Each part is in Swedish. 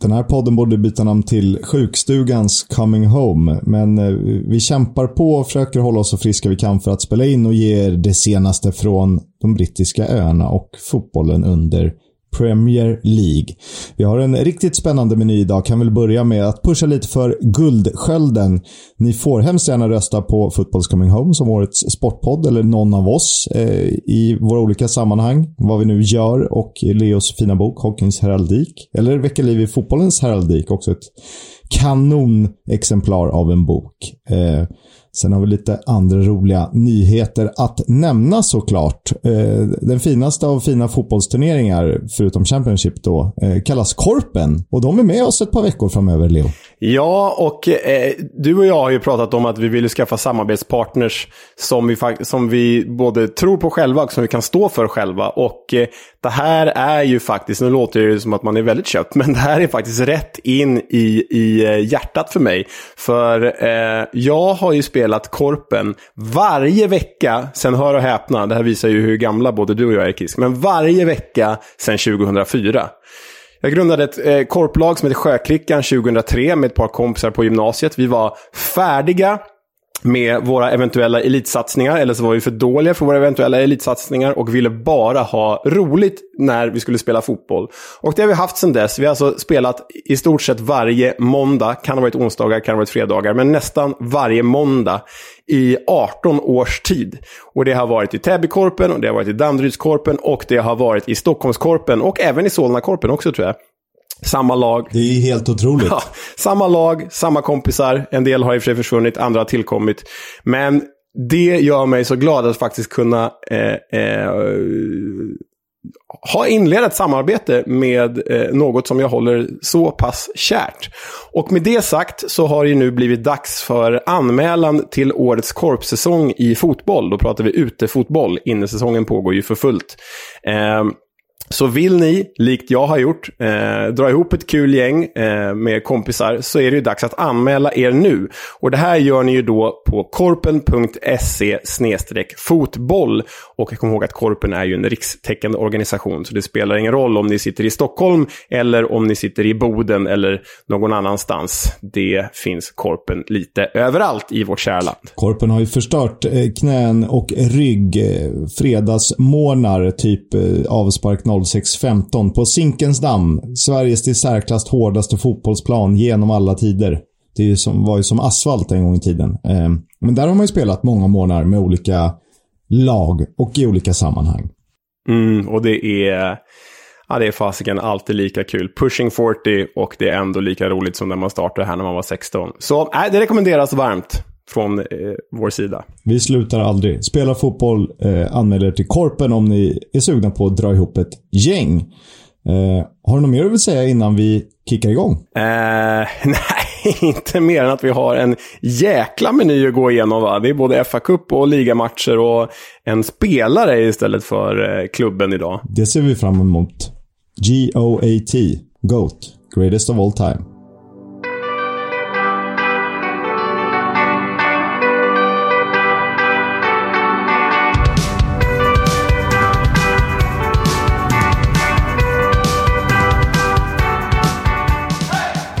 Den här podden borde byta namn till Sjukstugans Coming Home, men eh, vi kämpar på och försöker hålla oss så friska vi kan för att spela in och ge er det senaste från de brittiska öarna och fotbollen under Premier League. Vi har en riktigt spännande meny idag. Kan väl börja med att pusha lite för Guldskölden. Ni får hemskt gärna rösta på Football's Coming Home som årets sportpodd eller någon av oss eh, i våra olika sammanhang. Vad vi nu gör och Leos fina bok Hockeyns heraldik. Eller Väcka liv i fotbollens heraldik. Också ett kanonexemplar av en bok. Eh, Sen har vi lite andra roliga nyheter att nämna såklart. Eh, den finaste av fina fotbollsturneringar, förutom Championship då, eh, kallas Korpen. Och de är med oss ett par veckor framöver, Leo. Ja, och eh, du och jag har ju pratat om att vi vill skaffa samarbetspartners som vi, som vi både tror på själva och som vi kan stå för själva. Och eh, det här är ju faktiskt, nu låter det som att man är väldigt köpt, men det här är faktiskt rätt in i, i eh, hjärtat för mig. För eh, jag har ju spelat spelat Korpen varje vecka, sen hör och häpna, det här visar ju hur gamla både du och jag är Kisk, men varje vecka sen 2004. Jag grundade ett eh, korplag som heter Sjöklickan 2003 med ett par kompisar på gymnasiet. Vi var färdiga med våra eventuella elitsatsningar, eller så var vi för dåliga för våra eventuella elitsatsningar och ville bara ha roligt när vi skulle spela fotboll. Och det har vi haft sedan dess. Vi har alltså spelat i stort sett varje måndag, kan ha varit onsdagar, kan ha varit fredagar, men nästan varje måndag i 18 års tid. Och det har varit i Täbykorpen, och det har varit i Danderydskorpen och det har varit i Stockholmskorpen och även i Solnakorpen också tror jag. Samma lag. Det är helt otroligt. Ja, samma lag, samma kompisar. En del har i och för sig försvunnit, andra har tillkommit. Men det gör mig så glad att faktiskt kunna eh, eh, ha inlett ett samarbete med eh, något som jag håller så pass kärt. Och med det sagt så har det nu blivit dags för anmälan till årets korpsäsong i fotboll. Då pratar vi utefotboll. Innesäsongen pågår ju för fullt. Så vill ni, likt jag har gjort, eh, dra ihop ett kul gäng eh, med kompisar så är det ju dags att anmäla er nu. Och det här gör ni ju då på korpen.se fotboll. Och kom ihåg att Korpen är ju en rikstäckande organisation så det spelar ingen roll om ni sitter i Stockholm eller om ni sitter i Boden eller någon annanstans. Det finns Korpen lite överallt i vårt kära land. Korpen har ju förstört eh, knän och rygg eh, fredagsmorgnar, typ eh, avspark 06.15 på Zinkensdamm. Sveriges i särklass hårdaste fotbollsplan genom alla tider. Det som, var ju som asfalt en gång i tiden. Eh, men där har man ju spelat många månader med olika lag och i olika sammanhang. Mm, och det är... Ja, det är fasiken alltid lika kul. Pushing 40 och det är ändå lika roligt som när man startade här när man var 16. Så äh, det rekommenderas varmt från eh, vår sida. Vi slutar aldrig. Spela fotboll, eh, anmäl er till Korpen om ni är sugna på att dra ihop ett gäng. Eh, har du något mer du vill säga innan vi kickar igång? Eh, nej, inte mer än att vi har en jäkla meny att gå igenom. Va? Det är både FA-cup och ligamatcher och en spelare istället för eh, klubben idag. Det ser vi fram emot. G-O-A-T, GOAT, Greatest of All Time.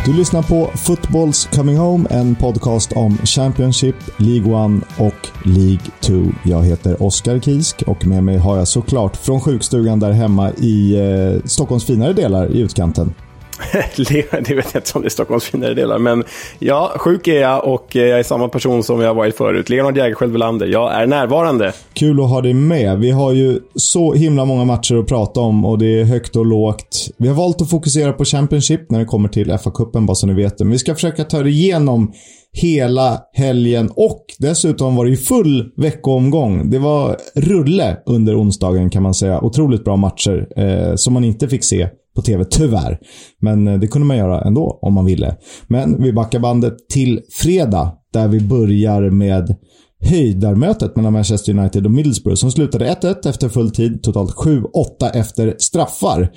Du lyssnar på Footballs Coming Home, en podcast om Championship, League 1 och League 2. Jag heter Oskar Kisk och med mig har jag såklart från sjukstugan där hemma i eh, Stockholms finare delar i utkanten. det vet jag inte om det är Stockholms finare delar, men ja, sjuk är jag och jag är samma person som jag varit förut. Leonard Jägerskiöld Welander, jag är närvarande. Kul att ha dig med. Vi har ju så himla många matcher att prata om och det är högt och lågt. Vi har valt att fokusera på Championship när det kommer till FA-cupen, bara så ni vet det. Men vi ska försöka ta det igenom hela helgen och dessutom var det ju full veckoomgång. Det var rulle under onsdagen kan man säga. Otroligt bra matcher eh, som man inte fick se på tv, tyvärr. Men eh, det kunde man göra ändå om man ville. Men vi backar bandet till fredag där vi börjar med höjdarmötet mellan Manchester United och Middlesbrough som slutade 1-1 efter full tid, totalt 7-8 efter straffar.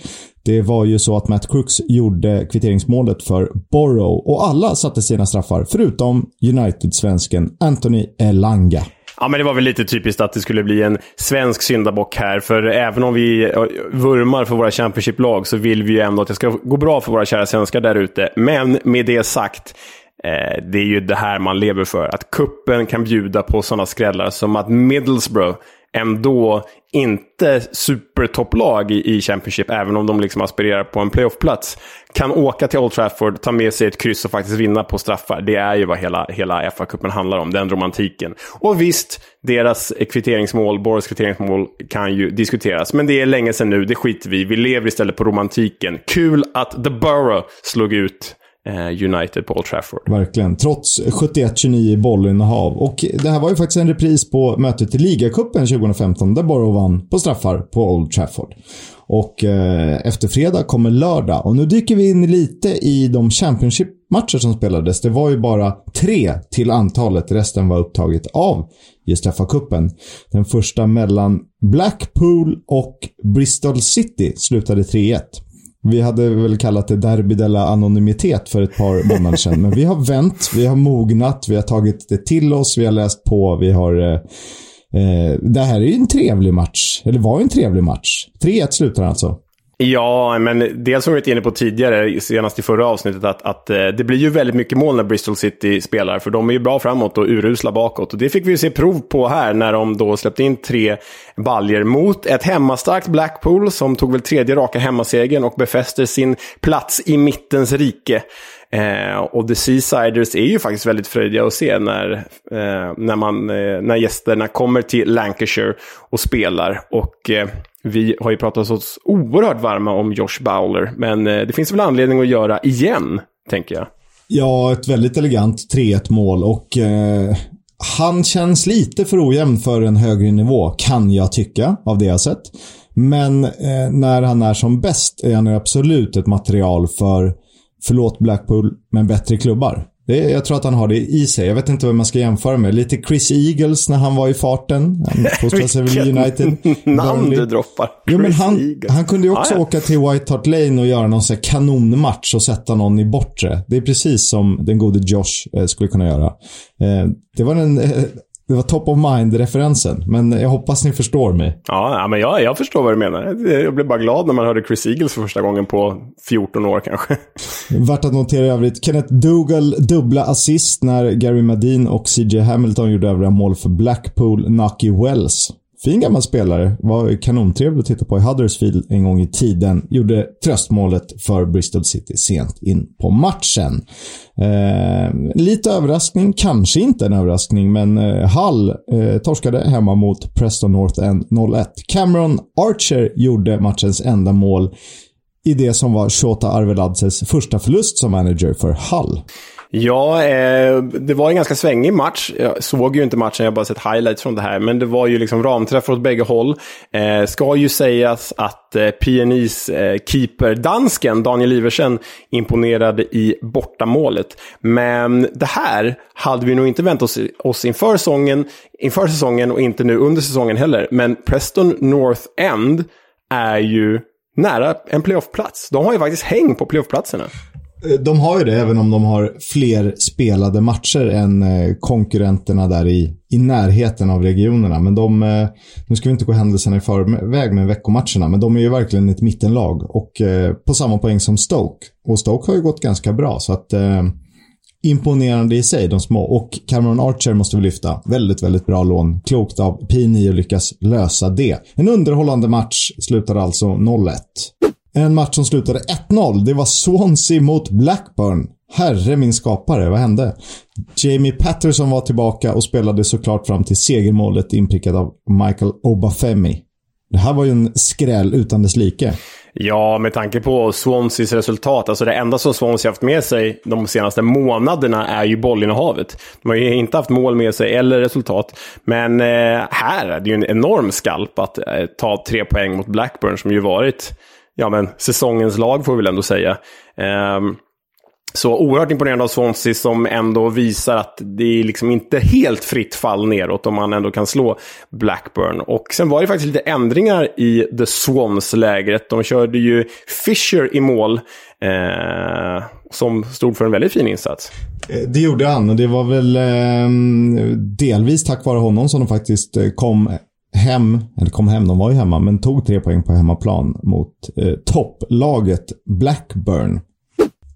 Det var ju så att Matt Crooks gjorde kvitteringsmålet för Borough och alla satte sina straffar förutom United-svensken Anthony Elanga. Ja, men det var väl lite typiskt att det skulle bli en svensk syndabock här. För även om vi eh, vurmar för våra Championship-lag så vill vi ju ändå att det ska gå bra för våra kära svenskar där ute. Men med det sagt, eh, det är ju det här man lever för. Att kuppen kan bjuda på sådana skrällar som att Middlesbrough ändå inte supertopplag i, i Championship, även om de liksom aspirerar på en playoffplats, kan åka till Old Trafford, ta med sig ett kryss och faktiskt vinna på straffar. Det är ju vad hela, hela FA-cupen handlar om, den romantiken. Och visst, deras kvitteringsmål, Boris kvitteringsmål, kan ju diskuteras. Men det är länge sedan nu, det skiter vi Vi lever istället på romantiken. Kul att The Borough slog ut Eh, United på Old Trafford. Verkligen. Trots 71-29 bollinnehav. Och det här var ju faktiskt en repris på mötet i ligacupen 2015 där Borough vann på straffar på Old Trafford. Och eh, efter fredag kommer lördag. Och nu dyker vi in lite i de Championship-matcher som spelades. Det var ju bara tre till antalet. Resten var upptaget av just FA-cupen. Den första mellan Blackpool och Bristol City slutade 3-1. Vi hade väl kallat det Derby della anonymitet för ett par månader sedan. Men vi har vänt, vi har mognat, vi har tagit det till oss, vi har läst på, vi har... Eh, eh det här är ju en trevlig match. Eller var ju en trevlig match. 3-1 slutar alltså. Ja, men dels som vi varit inne på tidigare, senast i förra avsnittet, att, att eh, det blir ju väldigt mycket mål när Bristol City spelar. För de är ju bra framåt och urusla bakåt. Och det fick vi ju se prov på här när de då släppte in tre baljer mot ett hemmastarkt Blackpool som tog väl tredje raka hemmasegern och befäster sin plats i mittens rike. Eh, och The Seasiders är ju faktiskt väldigt fröjdiga att se när, eh, när, man, eh, när gästerna kommer till Lancashire och spelar. Och eh, vi har ju pratat oss oerhört varma om Josh Bowler, men eh, det finns väl anledning att göra igen, tänker jag. Ja, ett väldigt elegant 3-1 mål och eh, han känns lite för ojämn för en högre nivå, kan jag tycka, av det jag sett. Men eh, när han är som bäst är han absolut ett material för, förlåt Blackpool, men bättre klubbar. Det, jag tror att han har det i sig. Jag vet inte vad man ska jämföra med. Lite Chris Eagles när han var i farten. Han fostrade sig väl United. namn du droppar. Jo, men han, han kunde ju också ah, ja. åka till White Hart Lane och göra någon så kanonmatch och sätta någon i bortre. Det är precis som den gode Josh eh, skulle kunna göra. Eh, det var en eh, det var top of mind-referensen, men jag hoppas ni förstår mig. Ja, men jag, jag förstår vad du menar. Jag blev bara glad när man hörde Chris Eagles för första gången på 14 år kanske. Värt att notera i övrigt. Kenneth Dougal dubbla assist när Gary Madin och CJ Hamilton gjorde övriga mål för Blackpool, Nucky Wells fin gammal spelare. Var kanontrevlig att titta på i Huddersfield en gång i tiden. Gjorde tröstmålet för Bristol City sent in på matchen. Eh, lite överraskning, kanske inte en överraskning, men eh, Hull eh, torskade hemma mot Preston North End 0-1. Cameron Archer gjorde matchens enda mål i det som var Shota Arveladses första förlust som manager för Hull. Ja, eh, det var en ganska svängig match. Jag såg ju inte matchen, jag har bara sett highlights från det här. Men det var ju liksom ramträffar åt bägge håll. Eh, ska ju sägas att eh, PNIs eh, keeper, dansken Daniel Iversen, imponerade i bortamålet. Men det här hade vi nog inte väntat oss, oss inför, säsongen, inför säsongen och inte nu under säsongen heller. Men Preston North End är ju nära en playoffplats. De har ju faktiskt häng på playoffplatserna. Eh, de har ju det, även om de har fler spelade matcher än eh, konkurrenterna där i, i närheten av regionerna. Men de, eh, nu ska vi inte gå händelserna i förväg med veckomatcherna, men de är ju verkligen ett mittenlag. Och på samma poäng som Stoke. Och Stoke har ju gått ganska bra, så att imponerande i sig, de små. Och Cameron Archer måste vi lyfta. Väldigt, väldigt bra lån. Klokt av P9 att lyckas lösa det. En underhållande match slutade alltså 0-1. En match som slutade 1-0. Det var Swansea mot Blackburn. Herre min skapare, vad hände? Jamie Patterson var tillbaka och spelade såklart fram till segermålet inprickat av Michael Obafemi. Det här var ju en skräll utan dess like. Ja, med tanke på Swanseas resultat. Alltså det enda som Swansea haft med sig de senaste månaderna är ju bollinnehavet. De har ju inte haft mål med sig eller resultat. Men eh, här är det ju en enorm skalp att eh, ta tre poäng mot Blackburn som ju varit ja, men, säsongens lag får vi väl ändå säga. Um, så oerhört imponerande av Swansea som ändå visar att det är liksom inte helt fritt fall neråt om man ändå kan slå Blackburn. Och sen var det faktiskt lite ändringar i The Swans-lägret. De körde ju Fisher i mål, eh, som stod för en väldigt fin insats. Eh, det gjorde han och det var väl eh, delvis tack vare honom som de faktiskt eh, kom hem, eller kom hem, de var ju hemma, men tog tre poäng på hemmaplan mot eh, topplaget Blackburn.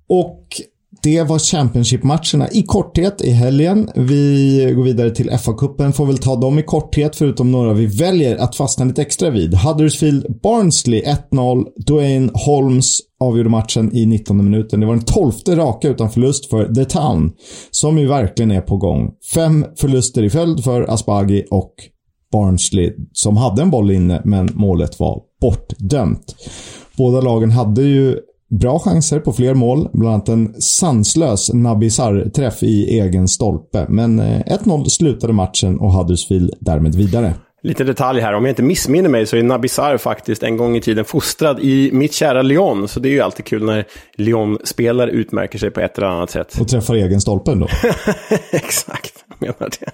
Och det var Championship-matcherna i korthet i helgen. Vi går vidare till FA-cupen. Får väl ta dem i korthet förutom några vi väljer att fastna lite extra vid. Huddersfield Barnsley 1-0. Dwayne Holmes avgjorde matchen i 19 minuten. Det var den tolfte raka utan förlust för The Town. Som ju verkligen är på gång. Fem förluster i följd för Asbaghi och Barnsley som hade en boll inne men målet var bortdömt. Båda lagen hade ju bra chanser på fler mål, bland annat en sanslös Nabisar-träff i egen stolpe. Men 1-0 eh, slutade matchen och Huddersfield därmed vidare. Lite detalj här, om jag inte missminner mig så är Nabisar faktiskt en gång i tiden fostrad i mitt kära Lyon. Så det är ju alltid kul när Lyon-spelare utmärker sig på ett eller annat sätt. Och träffar egen stolpen då? Exakt, jag menar det.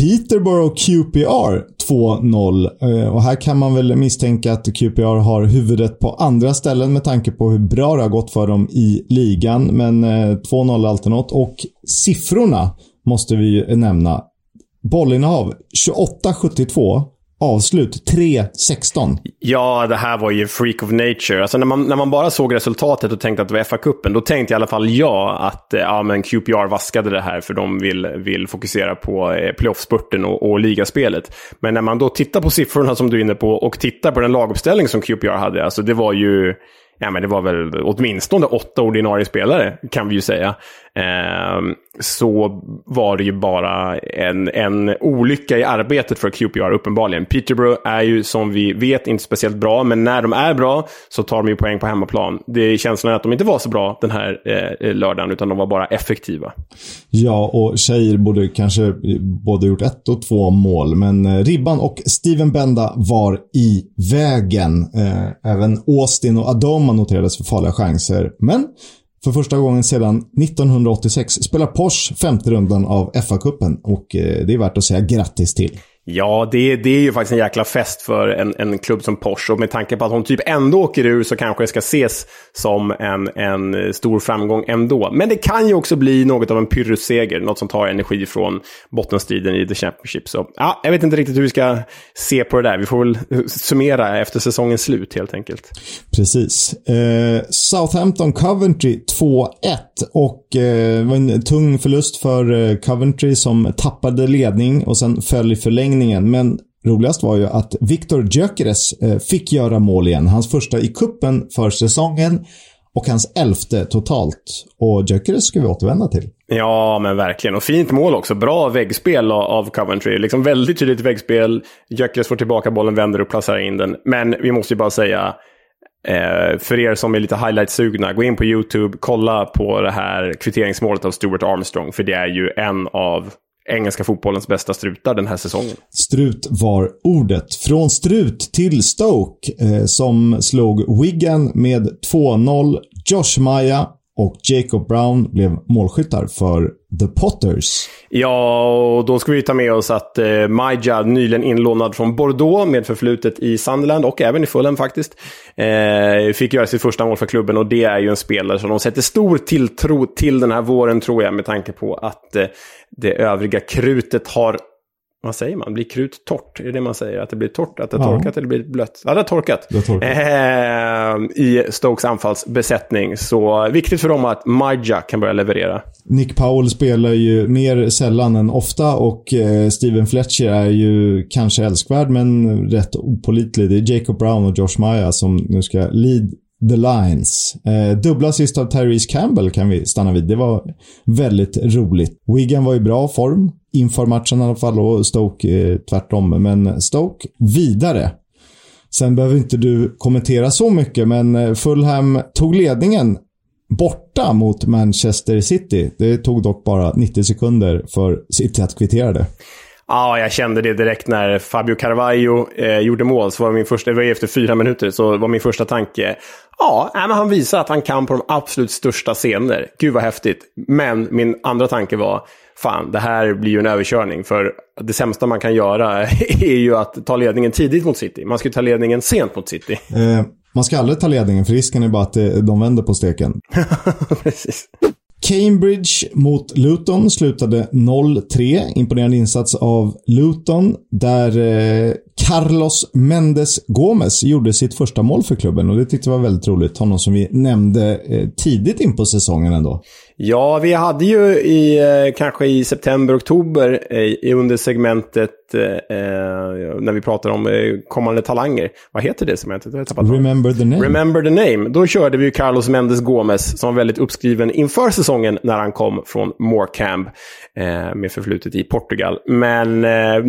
Peterborough QPR 2-0. Eh, och här kan man väl misstänka att QPR har huvudet på andra ställen med tanke på hur bra det har gått för dem i ligan. Men 2-0 är alltid något. Och siffrorna måste vi ju nämna. Bollinnehav 28-72. Avslut 3-16. Ja, det här var ju freak of nature. Alltså när man, när man bara såg resultatet och tänkte att det var FA-cupen, då tänkte i alla fall jag att eh, ja, men QPR vaskade det här för de vill, vill fokusera på playoffspurten playoff-spurten och, och ligaspelet. Men när man då tittar på siffrorna som du är inne på och tittar på den laguppställning som QPR hade, alltså det var ju ja, men det var väl åtminstone åtta ordinarie spelare, kan vi ju säga. Ehm, så var det ju bara en, en olycka i arbetet för QPR, uppenbarligen. Peterborough är ju, som vi vet, inte speciellt bra, men när de är bra så tar de ju poäng på hemmaplan. Det är känslan att de inte var så bra den här eh, lördagen, utan de var bara effektiva. Ja, och tjejer borde kanske eh, både gjort ett och två mål, men eh, Ribban och Steven Benda var i vägen. Eh, även Austin och Adoma noterades för farliga chanser, men för första gången sedan 1986 spelar Porsche femte rundan av FA-cupen och eh, det är värt att säga grattis till. Ja, det, det är ju faktiskt en jäkla fest för en, en klubb som Porsche. Och med tanke på att hon typ ändå åker ur så kanske det ska ses som en, en stor framgång ändå. Men det kan ju också bli något av en pyrrusseger, något som tar energi från bottenstriden i The Championship. Så ja, jag vet inte riktigt hur vi ska se på det där. Vi får väl summera efter säsongens slut helt enkelt. Precis. Eh, Southampton Coventry 2-1 och eh, det var en tung förlust för eh, Coventry som tappade ledning och sen föll i förlängning förlängningen. Men roligast var ju att Viktor Gyökeres eh, fick göra mål igen. Hans första i kuppen för säsongen och hans elfte totalt. Och Gyökeres ska vi återvända till. Ja, men verkligen. Och fint mål också. Bra väggspel av Coventry. Liksom väldigt tydligt väggspel. Gyökeres får tillbaka bollen, vänder och placerar in den. Men vi måste ju bara säga, Eh, för er som är lite highlight-sugna, gå in på YouTube, kolla på det här kvitteringsmålet av Stuart Armstrong. För det är ju en av engelska fotbollens bästa strutar den här säsongen. Strut var ordet. Från strut till Stoke eh, som slog Wigan med 2-0. Josh Maya och Jacob Brown blev målskyttar för The Potters. Ja, och då ska vi ta med oss att eh, Maja, nyligen inlånad från Bordeaux med förflutet i Sunderland och även i Fulham faktiskt, eh, fick göra sitt första mål för klubben och det är ju en spelare som de sätter stor tilltro till den här våren tror jag med tanke på att eh, det övriga krutet har vad säger man? Blir krut torrt? Är det det man säger? Att det blir torrt? Att det ja. torkat eller blir blött? Ja, det har torkat. Det har torkat. Eh, I Stokes anfallsbesättning. Så viktigt för dem att Maja kan börja leverera. Nick Powell spelar ju mer sällan än ofta och eh, Steven Fletcher är ju kanske älskvärd men rätt opolitlig. Det är Jacob Brown och Josh Maya som nu ska lead The Lines. Eh, dubbla assist av Tyrese Campbell kan vi stanna vid. Det var väldigt roligt. Wigan var i bra form inför matchen i alla fall och Stoke eh, tvärtom. Men Stoke vidare. Sen behöver inte du kommentera så mycket, men eh, Fulham tog ledningen borta mot Manchester City. Det tog dock bara 90 sekunder för City att kvittera det. Ja, jag kände det direkt när Fabio Carvalho eh, gjorde mål. Så var min första, det var efter fyra minuter, så var min första tanke Ja, men han visar att han kan på de absolut största scener. Gud vad häftigt. Men min andra tanke var, fan, det här blir ju en överkörning. För det sämsta man kan göra är ju att ta ledningen tidigt mot City. Man ska ju ta ledningen sent mot City. Eh, man ska aldrig ta ledningen, för risken är bara att de vänder på steken. Precis. Cambridge mot Luton slutade 0-3. Imponerande insats av Luton där eh, Carlos Mendes Gomes gjorde sitt första mål för klubben och det tyckte jag var väldigt roligt. Honom som vi nämnde eh, tidigt in på säsongen ändå. Ja, vi hade ju i, eh, kanske i september, oktober eh, under segmentet eh, när vi pratade om kommande talanger. Vad heter det segmentet? Remember the name. Remember the name. Då körde vi Carlos Mendes Gomes som var väldigt uppskriven inför säsongen när han kom från Morecambe med förflutet i Portugal. Men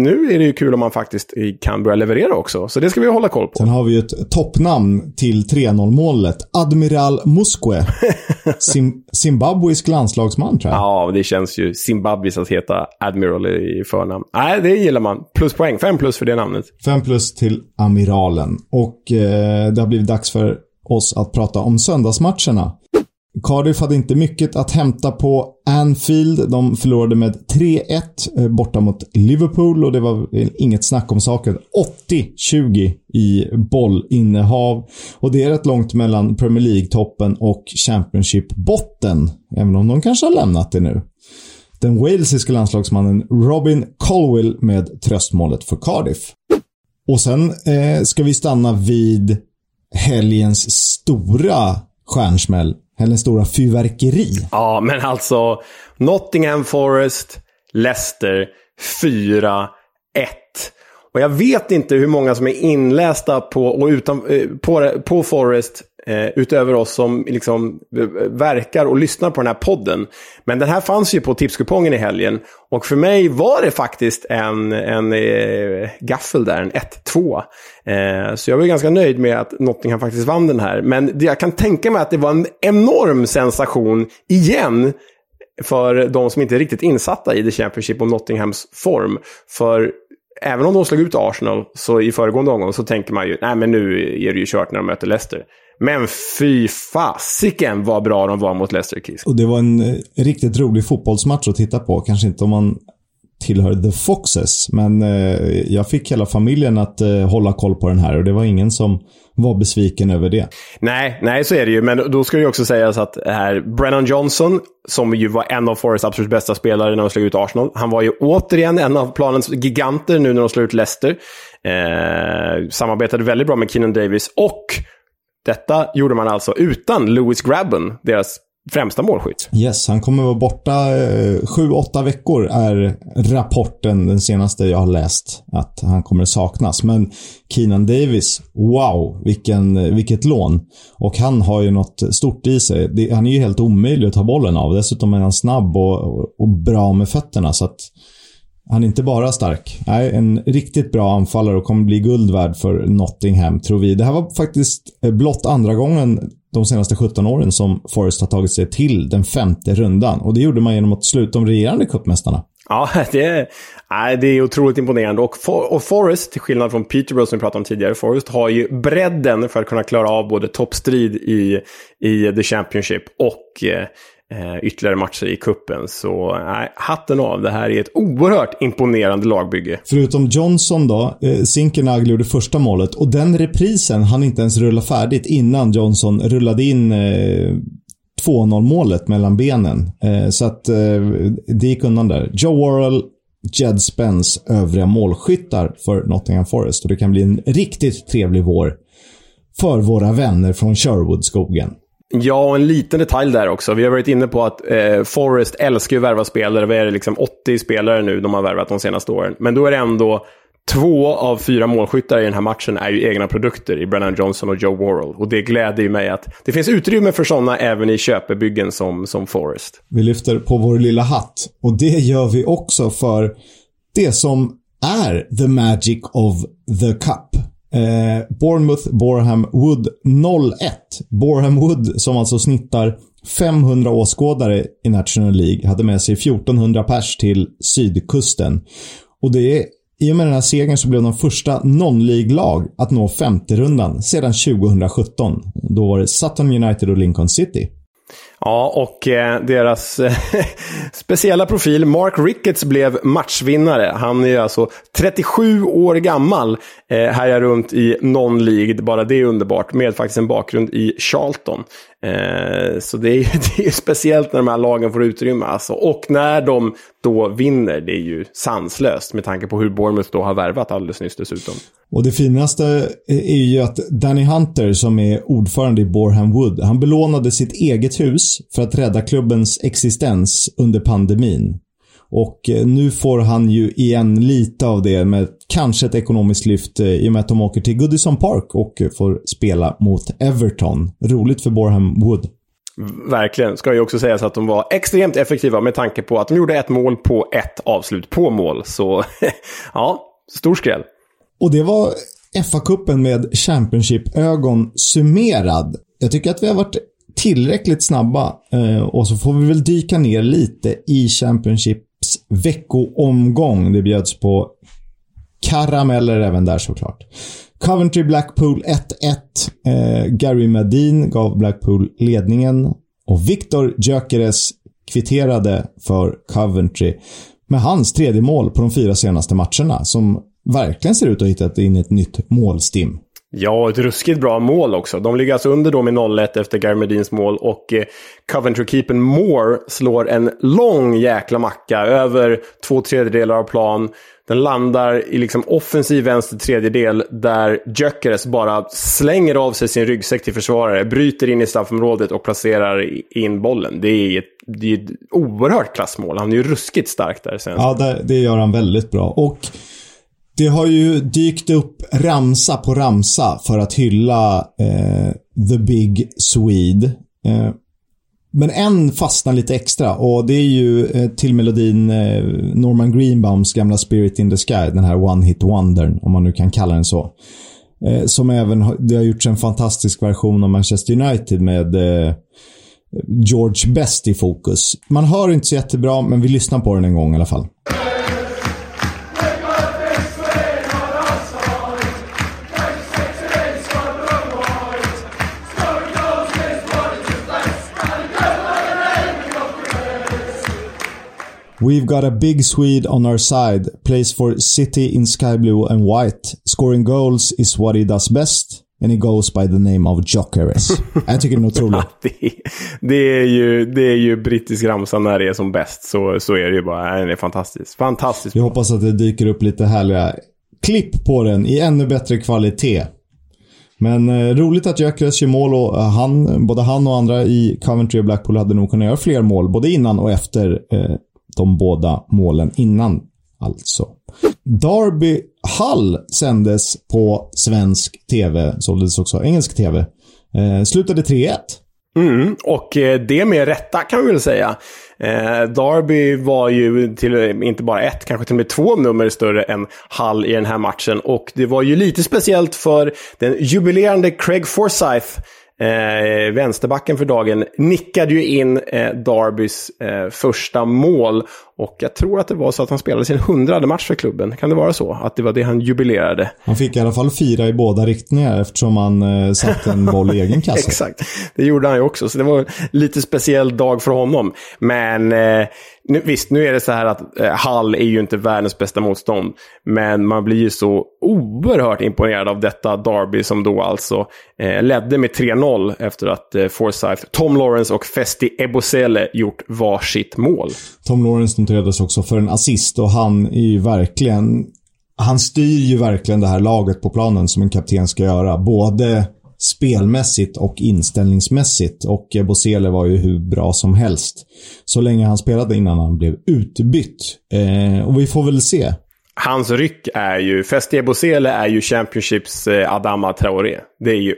nu är det ju kul om han faktiskt kan börja leverera också. Så det ska vi hålla koll på. Sen har vi ju ett toppnamn till 3-0 målet. Admiral Musque. Sim Zimbabwes landslagsman tror jag. Ja, det känns ju Zimbabwes att heta Admiral i förnamn. Nej, det gillar man. Pluspoäng. Fem plus för det namnet. Fem plus till Amiralen. Och eh, det har blivit dags för oss att prata om söndagsmatcherna. Cardiff hade inte mycket att hämta på Anfield. De förlorade med 3-1 eh, borta mot Liverpool och det var inget snack om saken. 80-20 i bollinnehav. Och det är rätt långt mellan Premier League-toppen och Championship-botten. Även om de kanske har lämnat det nu. Den walesiska landslagsmannen Robin Colwell med tröstmålet för Cardiff. Och sen eh, ska vi stanna vid helgens stora stjärnsmäll eller stora fyrverkeri. Ja, men alltså Nottingham Forest, Leicester 4-1. Och jag vet inte hur många som är inlästa på, och utan, eh, på, på Forest eh, utöver oss som liksom eh, verkar och lyssnar på den här podden. Men den här fanns ju på tipskupongen i helgen. Och för mig var det faktiskt en, en eh, gaffel där, en 1-2. Eh, så jag var ganska nöjd med att Nottingham faktiskt vann den här. Men jag kan tänka mig att det var en enorm sensation igen för de som inte är riktigt insatta i The Championship och Nottinghams form. För även om de slog ut Arsenal så i föregående omgång så tänker man ju nej men nu är det ju kört när de möter Leicester. Men fy fasiken vad bra de var mot Leicester Kiss. Och det var en eh, riktigt rolig fotbollsmatch att titta på. Kanske inte om man tillhör The Foxes, men eh, jag fick hela familjen att eh, hålla koll på den här och det var ingen som var besviken över det. Nej, nej så är det ju. Men då ska ju också sägas att här, Brennan Johnson, som ju var en av Forests absolut bästa spelare när de slog ut Arsenal, han var ju återigen en av planens giganter nu när de slog ut Leicester. Eh, samarbetade väldigt bra med Keenan Davis och detta gjorde man alltså utan Lewis Grabben, deras främsta målskytt. Yes, han kommer vara borta eh, sju, åtta veckor är rapporten, den senaste jag har läst, att han kommer saknas. Men Keenan Davis, wow, vilken, eh, vilket lån. Och han har ju något stort i sig. Det, han är ju helt omöjlig att ta bollen av. Dessutom är han snabb och, och bra med fötterna. Så att han är inte bara stark. Nej, en riktigt bra anfallare och kommer bli guld värd för Nottingham, tror vi. Det här var faktiskt eh, blott andra gången de senaste 17 åren som Forest har tagit sig till den femte rundan. Och det gjorde man genom att sluta de regerande cupmästarna. Ja, det är, nej, det är otroligt imponerande. Och, For, och Forest, till skillnad från Peterborough som vi pratade om tidigare, Forest har ju bredden för att kunna klara av både toppstrid i, i The Championship och eh, eh, ytterligare matcher i kuppen. Så nej, hatten av. Det här är ett oerhört imponerande lagbygge. Förutom Johnson då, eh, Zinkernagel gjorde första målet och den reprisen han inte ens rulla färdigt innan Johnson rullade in eh, 2-0 målet mellan benen. Eh, så att eh, det gick undan där. Joe Worrell, Jed Spence övriga målskyttar för Nottingham Forest och det kan bli en riktigt trevlig vår för våra vänner från Sherwoodskogen. Ja, och en liten detalj där också. Vi har varit inne på att eh, Forest älskar ju att värva spelare. Vad är det, liksom 80 spelare nu de har värvat de senaste åren. Men då är det ändå två av fyra målskyttar i den här matchen är ju egna produkter i Brennan Johnson och Joe Worrell. Och det gläder ju mig att det finns utrymme för sådana även i köpebyggen som, som Forest. Vi lyfter på vår lilla hatt. Och det gör vi också för det som är the magic of the cup. Eh, Bournemouth, Borham, Wood 01. Borham Wood som alltså snittar 500 åskådare i National League hade med sig 1400 pers till sydkusten. Och det är i och med den här segern så blev de första non-League-lag att nå 50-rundan sedan 2017. Då var det Sutton United och Lincoln City. Ja, och eh, deras eh, speciella profil, Mark Ricketts, blev matchvinnare. Han är alltså 37 år gammal, eh, härjar runt i non-League, bara det är underbart, med faktiskt en bakgrund i Charlton. Eh, så det är, ju, det är speciellt när de här lagen får utrymme. Alltså. Och när de då vinner, det är ju sanslöst med tanke på hur Bournemouth då har värvat alldeles nyss dessutom. Och det finaste eh, är ju att Danny Hunter, som är ordförande i Borham Wood, han belånade sitt eget hus för att rädda klubbens existens under pandemin. Och eh, nu får han ju igen lite av det med kanske ett ekonomiskt lyft eh, i och med att de åker till Goodison Park och får spela mot Everton. Roligt för Boreham Wood. Verkligen. Ska ju också sägas att de var extremt effektiva med tanke på att de gjorde ett mål på ett avslut på mål. Så ja, stor skräll. Och det var FA-cupen med Championship-ögon summerad. Jag tycker att vi har varit tillräckligt snabba eh, och så får vi väl dyka ner lite i Championship veckoomgång. Det bjöds på karameller även där såklart. Coventry Blackpool 1-1. Eh, Gary Medin gav Blackpool ledningen och Victor Gyökeres kvitterade för Coventry med hans tredje mål på de fyra senaste matcherna som verkligen ser ut att ha hittat in ett nytt målstim. Ja, ett ruskigt bra mål också. De ligger alltså under då med 0-1 efter Garmedins mål och eh, Coventry-keepern Moore slår en lång jäkla macka över två tredjedelar av plan. Den landar i liksom offensiv vänster tredjedel där Gyökeres bara slänger av sig sin ryggsäck till försvarare, bryter in i straffområdet och placerar in bollen. Det är ett, det är ett oerhört klassmål. Han är ju ruskigt stark där sen. Ja, det, det gör han väldigt bra. Och det har ju dykt upp ramsa på ramsa för att hylla eh, The Big Swede. Eh, men en fastnar lite extra och det är ju eh, till melodin eh, Norman Greenbaums gamla Spirit in the Sky, den här One Hit Wondern, om man nu kan kalla den så. Eh, som även, det har gjorts en fantastisk version av Manchester United med eh, George Best i fokus. Man hör inte så jättebra, men vi lyssnar på den en gång i alla fall. We've got a big Swede on our side. Plays for City in sky blue and white. Scoring goals is what he does best. And he goes by the name of Jokeres. Jag tycker den är otrolig. det, det, är ju, det är ju brittisk ramsa när det är som bäst. Så, så är det ju bara. Den är fantastisk. Fantastisk. Vi hoppas att det dyker upp lite härliga klipp på den i ännu bättre kvalitet. Men eh, roligt att Gyökeres gör mål och eh, han, både han och andra i Coventry och Blackpool hade nog kunnat göra fler mål. Både innan och efter eh, de båda målen innan alltså. Derby Hull sändes på svensk TV, således också engelsk TV. Eh, slutade 3-1. Mm, och eh, det med rätta kan vi väl säga. Eh, Derby var ju till, inte bara ett, kanske till och med två nummer större än Hull i den här matchen. Och det var ju lite speciellt för den jubilerande Craig Forsyth Eh, vänsterbacken för dagen nickade ju in eh, Darbys eh, första mål. Och jag tror att det var så att han spelade sin hundrade match för klubben. Kan det vara så? Att det var det han jubilerade? Han fick i alla fall fira i båda riktningar eftersom han eh, satte en boll i egen kasse. Exakt, det gjorde han ju också. Så det var en lite speciell dag för honom. Men eh, nu, visst, nu är det så här att eh, Hall är ju inte världens bästa motstånd. Men man blir ju så oerhört imponerad av detta Derby som då alltså eh, ledde med 3-0 efter att eh, Forsyth, Tom Lawrence och Festi Ebosele gjort varsitt mål. Tom Lawrence noterades också för en assist och han är ju verkligen... Han styr ju verkligen det här laget på planen som en kapten ska göra. Både spelmässigt och inställningsmässigt. Och Bosele var ju hur bra som helst. Så länge han spelade innan han blev utbytt. Eh, och vi får väl se. Hans ryck är ju, Festie Bosele är ju Championships eh, Adama Traoré. Det är ju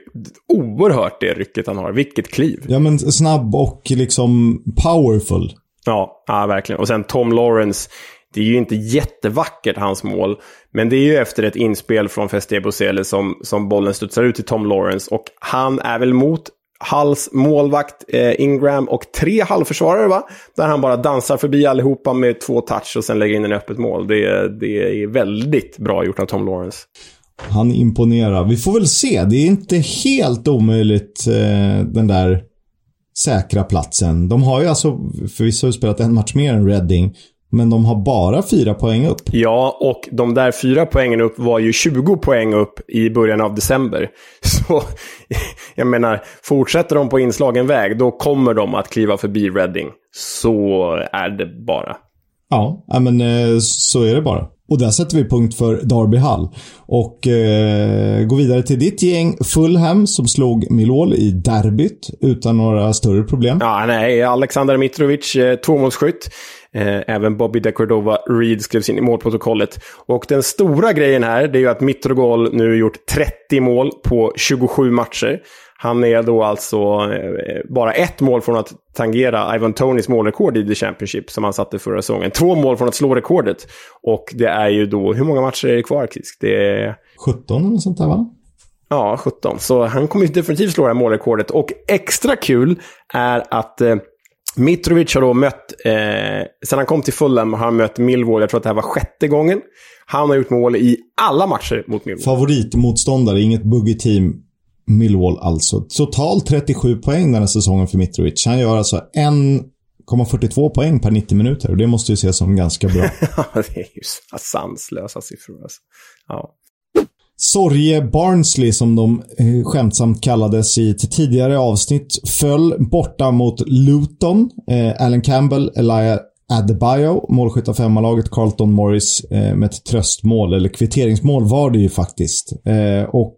oerhört det rycket han har. Vilket kliv. Ja men snabb och liksom powerful. Ja, ja verkligen. Och sen Tom Lawrence. Det är ju inte jättevackert, hans mål. Men det är ju efter ett inspel från Festé Bosele som, som bollen studsar ut till Tom Lawrence. Och han är väl mot Halls målvakt eh, Ingram och tre halvförsvarare, va? Där han bara dansar förbi allihopa med två touch och sen lägger in en öppet mål. Det, det är väldigt bra gjort av Tom Lawrence. Han imponerar. Vi får väl se. Det är inte helt omöjligt, eh, den där säkra platsen. De har ju alltså förvisso spelat en match mer än Reading. Men de har bara fyra poäng upp. Ja, och de där fyra poängen upp var ju 20 poäng upp i början av december. Så jag menar, fortsätter de på inslagen väg, då kommer de att kliva förbi Reading. Så är det bara. Ja, men eh, så är det bara. Och där sätter vi punkt för Derby Hall. Och eh, går vidare till ditt gäng Fulham som slog Millwall i derbyt utan några större problem. Ja, nej. Alexander Mitrovic, eh, tvåmålsskytt. Eh, även Bobby de Cordova Reed skrevs in i målprotokollet. Och den stora grejen här, det är ju att Mitrogol nu gjort 30 mål på 27 matcher. Han är då alltså eh, bara ett mål från att tangera Ivan Tonys målrekord i The Championship som han satte förra säsongen. Två mål från att slå rekordet. Och det är ju då, hur många matcher är det kvar Kisk? Det är... 17 eller sånt där va? Ja, 17. Så han kommer ju definitivt slå det här målrekordet. Och extra kul är att eh, Mitrovic har då mött, eh, sen han kom till Fulham har han mött Millwall, jag tror att det här var sjätte gången. Han har gjort mål i alla matcher mot Millwall. Favoritmotståndare, inget buggy team. Millwall alltså. Totalt 37 poäng den här säsongen för Mitrovic. Han gör alltså 1,42 poäng per 90 minuter och det måste ju ses som ganska bra. Det är ju sanslösa siffror alltså. Ja. Sorge Barnsley, som de eh, skämtsamt kallades i ett tidigare avsnitt, föll borta mot Luton. Eh, Alan Campbell, Elijah Adebayo, målskytt av femmalaget Carlton Morris eh, med ett tröstmål, eller kvitteringsmål var det ju faktiskt. Eh, och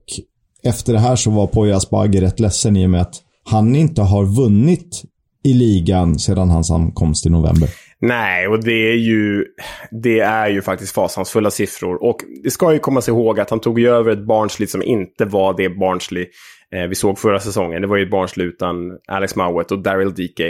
efter det här så var Poya Asbaghi rätt ledsen i och med att han inte har vunnit i ligan sedan hans ankomst i november. Nej, och det är ju, det är ju faktiskt fasansfulla siffror. Och det ska ju komma sig ihåg att han tog ju över ett Barnsley som inte var det Barnsley eh, vi såg förra säsongen. Det var ju ett Barnsley utan Alex Mowat och Daryl D.K.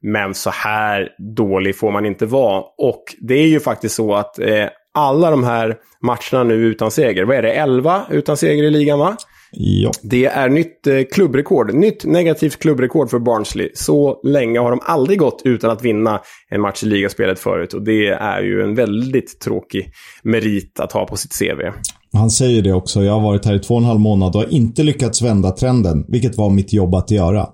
Men så här dålig får man inte vara. Och det är ju faktiskt så att eh, alla de här matcherna nu utan seger, vad är det, 11 utan seger i ligan va? Ja. Det är nytt eh, klubbrekord. Nytt negativt klubbrekord för Barnsley. Så länge har de aldrig gått utan att vinna en match i ligaspelet förut. Och det är ju en väldigt tråkig merit att ha på sitt CV. Han säger det också. Jag har varit här i två och en halv månad och har inte lyckats vända trenden, vilket var mitt jobb att göra.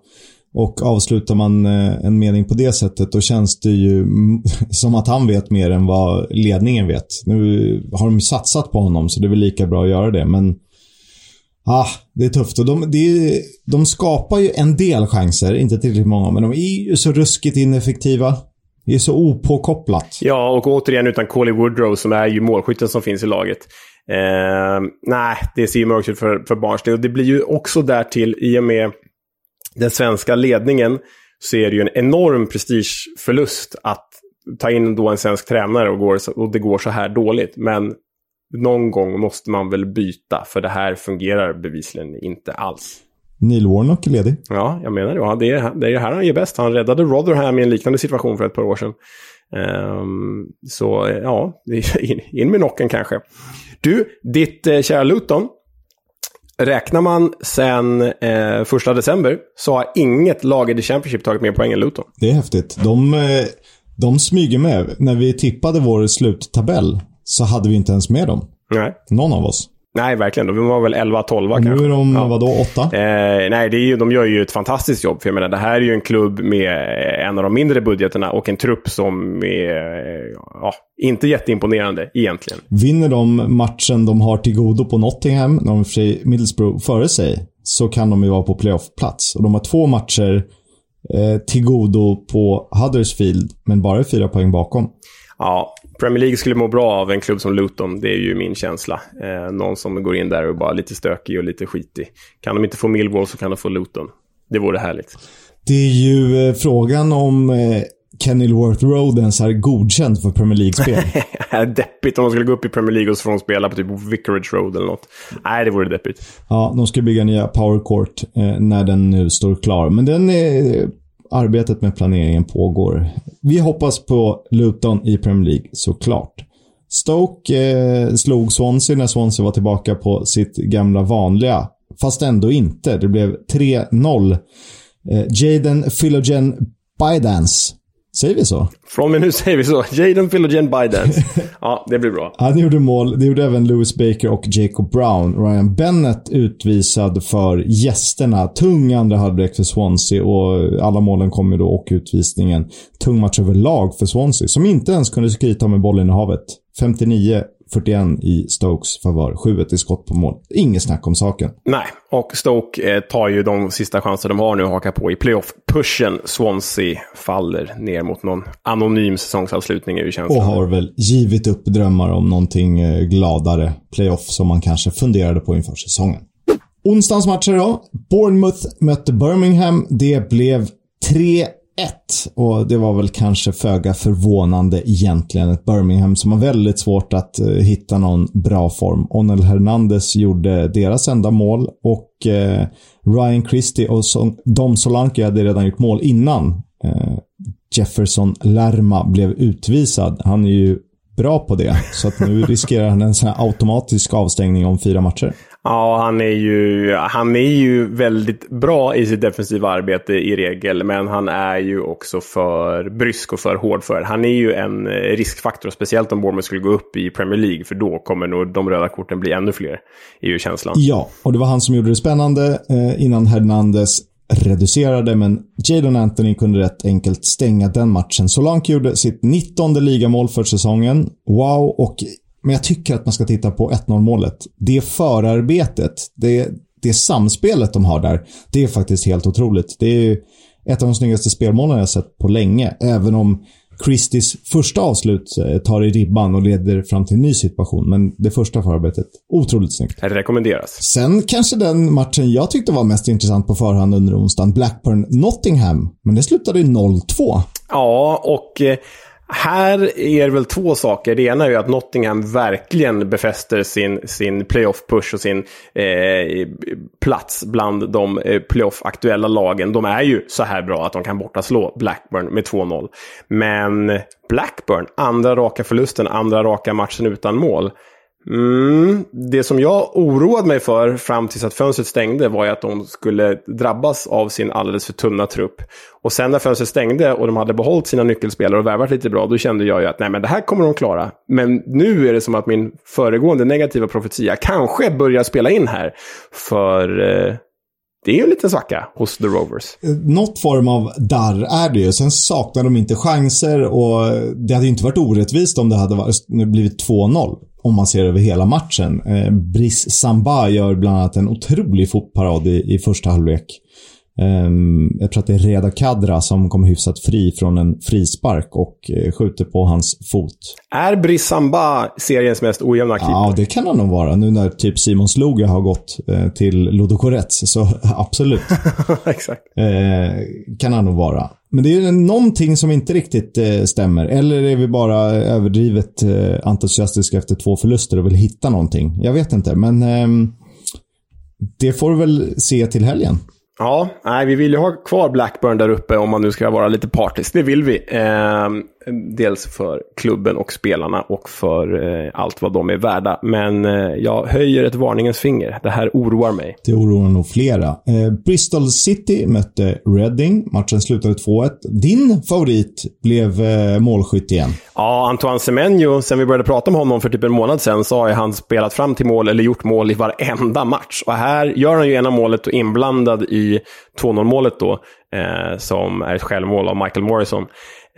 Och avslutar man eh, en mening på det sättet, då känns det ju som att han vet mer än vad ledningen vet. Nu har de satsat på honom, så det är väl lika bra att göra det. Men Ah, det är tufft. Och de, de, de skapar ju en del chanser, inte tillräckligt många, men de är ju så ruskigt ineffektiva. Det är så opåkopplat. Ja, och återigen utan Coley Woodrow som är ju målskytten som finns i laget. Eh, nej, det ser ju mörkt ut för, för Barnsley. Och det blir ju också därtill, i och med den svenska ledningen, så är det ju en enorm prestigeförlust att ta in då en svensk tränare och, går, och det går så här dåligt. Men någon gång måste man väl byta, för det här fungerar bevisligen inte alls. Neil Warnock är ledig. Ja, jag menar det. Det, är, det är här han gör bäst. Han räddade Rotherham i en liknande situation för ett par år sedan. Um, så ja, in, in med nocken kanske. Du, ditt eh, kära Luton. Räknar man sen eh, första december så har inget lag i The Championship tagit mer poäng än Luton. Det är häftigt. De, eh, de smyger med. När vi tippade vår sluttabell så hade vi inte ens med dem. Nej. Någon av oss. Nej, verkligen. De var väl 11-12 kanske. Nu är de, ja. vadå, 8? Eh, nej, det är ju, de gör ju ett fantastiskt jobb. För jag menar, det här är ju en klubb med en av de mindre budgeterna och en trupp som är ja, inte jätteimponerande egentligen. Vinner de matchen de har till godo på Nottingham, när de för Middlesbrough före sig, så kan de ju vara på playoff-plats. Och de har två matcher eh, till godo på Huddersfield, men bara fyra poäng bakom. Ja, Premier League skulle må bra av en klubb som Luton. Det är ju min känsla. Eh, någon som går in där och bara lite stökig och lite skitig. Kan de inte få Millwall så kan de få Luton. Det vore härligt. Det är ju eh, frågan om eh, Kenilworth Road ens är godkänd för Premier League-spel. deppigt om de skulle gå upp i Premier League och de spela på typ Vicarage Road eller något. Nej, det vore deppigt. Ja, de ska bygga nya Power Court eh, när den nu står klar. Men den är arbetet med planeringen pågår. Vi hoppas på Luton i Premier League såklart. Stoke eh, slog Swansea när Swansea var tillbaka på sitt gamla vanliga. Fast ändå inte. Det blev 3-0. Eh, Jaden Philogen Bidance Säger vi så? Från och med nu säger vi så. Jaden Philogen Bidance. ja, det blir bra. Han gjorde mål. Det gjorde även Lewis Baker och Jacob Brown. Ryan Bennett utvisad för gästerna. Tung andra halvlek för Swansea och alla målen kom ju då och utvisningen. Tung match överlag för Swansea, som inte ens kunde skryta med bollen i havet. 59 40-41 i Stokes favör. 7-1 i skott på mål. Inget snack om saken. Nej, och Stoke eh, tar ju de sista chanser de har nu att haka på i playoff-pushen. Swansea faller ner mot någon anonym säsongsavslutning, är ju känslan. Och har väl givit upp drömmar om någonting eh, gladare playoff som man kanske funderade på inför säsongen. Onsdagens matcher då. Bournemouth mötte Birmingham. Det blev 3 1. Och det var väl kanske föga förvånande egentligen. Ett Birmingham som har väldigt svårt att eh, hitta någon bra form. Onel Hernandez gjorde deras enda mål och eh, Ryan Christie och Son Dom Solanke hade redan gjort mål innan eh, Jefferson Lerma blev utvisad. Han är ju bra på det. Så att nu riskerar han en sån här automatisk avstängning om fyra matcher. Ja, han är, ju, han är ju väldigt bra i sitt defensiva arbete i regel, men han är ju också för brysk och för hård för. Han är ju en eh, riskfaktor, speciellt om Bournemouth skulle gå upp i Premier League, för då kommer nog de röda korten bli ännu fler, är ju känslan. Ja, och det var han som gjorde det spännande eh, innan Hernandez reducerade, men Jadon Anthony kunde rätt enkelt stänga den matchen. Solanke gjorde sitt 19 ligamål för säsongen. Wow, och men jag tycker att man ska titta på 1-0 målet. Det förarbetet, det, det samspelet de har där, det är faktiskt helt otroligt. Det är ett av de snyggaste spelmålen jag sett på länge. Även om Christies första avslut eh, tar i ribban och leder fram till en ny situation. Men det första förarbetet, otroligt snyggt. Det rekommenderas. Sen kanske den matchen jag tyckte var mest intressant på förhand under onsdagen, Blackburn-Nottingham. Men det slutade i 0-2. Ja, och eh, här är det väl två saker. Det ena är ju att Nottingham verkligen befäster sin, sin playoff-push och sin eh, plats bland de eh, playoff-aktuella lagen. De är ju så här bra att de kan bortaslå Blackburn med 2-0. Men Blackburn, andra raka förlusten, andra raka matchen utan mål. Mm, det som jag oroade mig för fram tills att fönstret stängde var ju att de skulle drabbas av sin alldeles för tunna trupp. Och sen när fönstret stängde och de hade behållit sina nyckelspelare och värvat lite bra, då kände jag ju att nej men det här kommer de klara. Men nu är det som att min föregående negativa profetia kanske börjar spela in här. För eh, det är ju en liten svacka hos The Rovers. Eh, något form av darr är det ju. Sen saknar de inte chanser och det hade ju inte varit orättvist om det hade varit, blivit 2-0 om man ser över hela matchen. Eh, Brice Samba gör bland annat en otrolig fotparad i, i första halvlek. Um, jag tror att det är Reda Kadra som kommer hyfsat fri från en frispark och uh, skjuter på hans fot. Är Brice Samba seriens mest ojämna keeper? Ja, det kan han nog vara. Nu när typ Simon Sloga har gått uh, till Ludogorets, så absolut. Exakt. Uh, kan han nog vara. Men det är någonting som inte riktigt eh, stämmer. Eller är vi bara överdrivet eh, entusiastiska efter två förluster och vill hitta någonting? Jag vet inte, men eh, det får vi väl se till helgen. Ja, nej, vi vill ju ha kvar Blackburn där uppe om man nu ska vara lite partisk. Det vill vi. Eh, dels för klubben och spelarna och för eh, allt vad de är värda. Men eh, jag höjer ett varningens finger. Det här oroar mig. Det oroar nog flera. Eh, Bristol City mötte Reading. Matchen slutade 2-1. Din favorit blev eh, målskytt igen. Ja, Antoine Semenyo, sen vi började prata om honom för typ en månad sedan, så har han spelat fram till mål eller gjort mål i varenda match. Och här gör han ju ena målet och inblandad i 2-0 målet då, eh, som är ett självmål av Michael Morrison.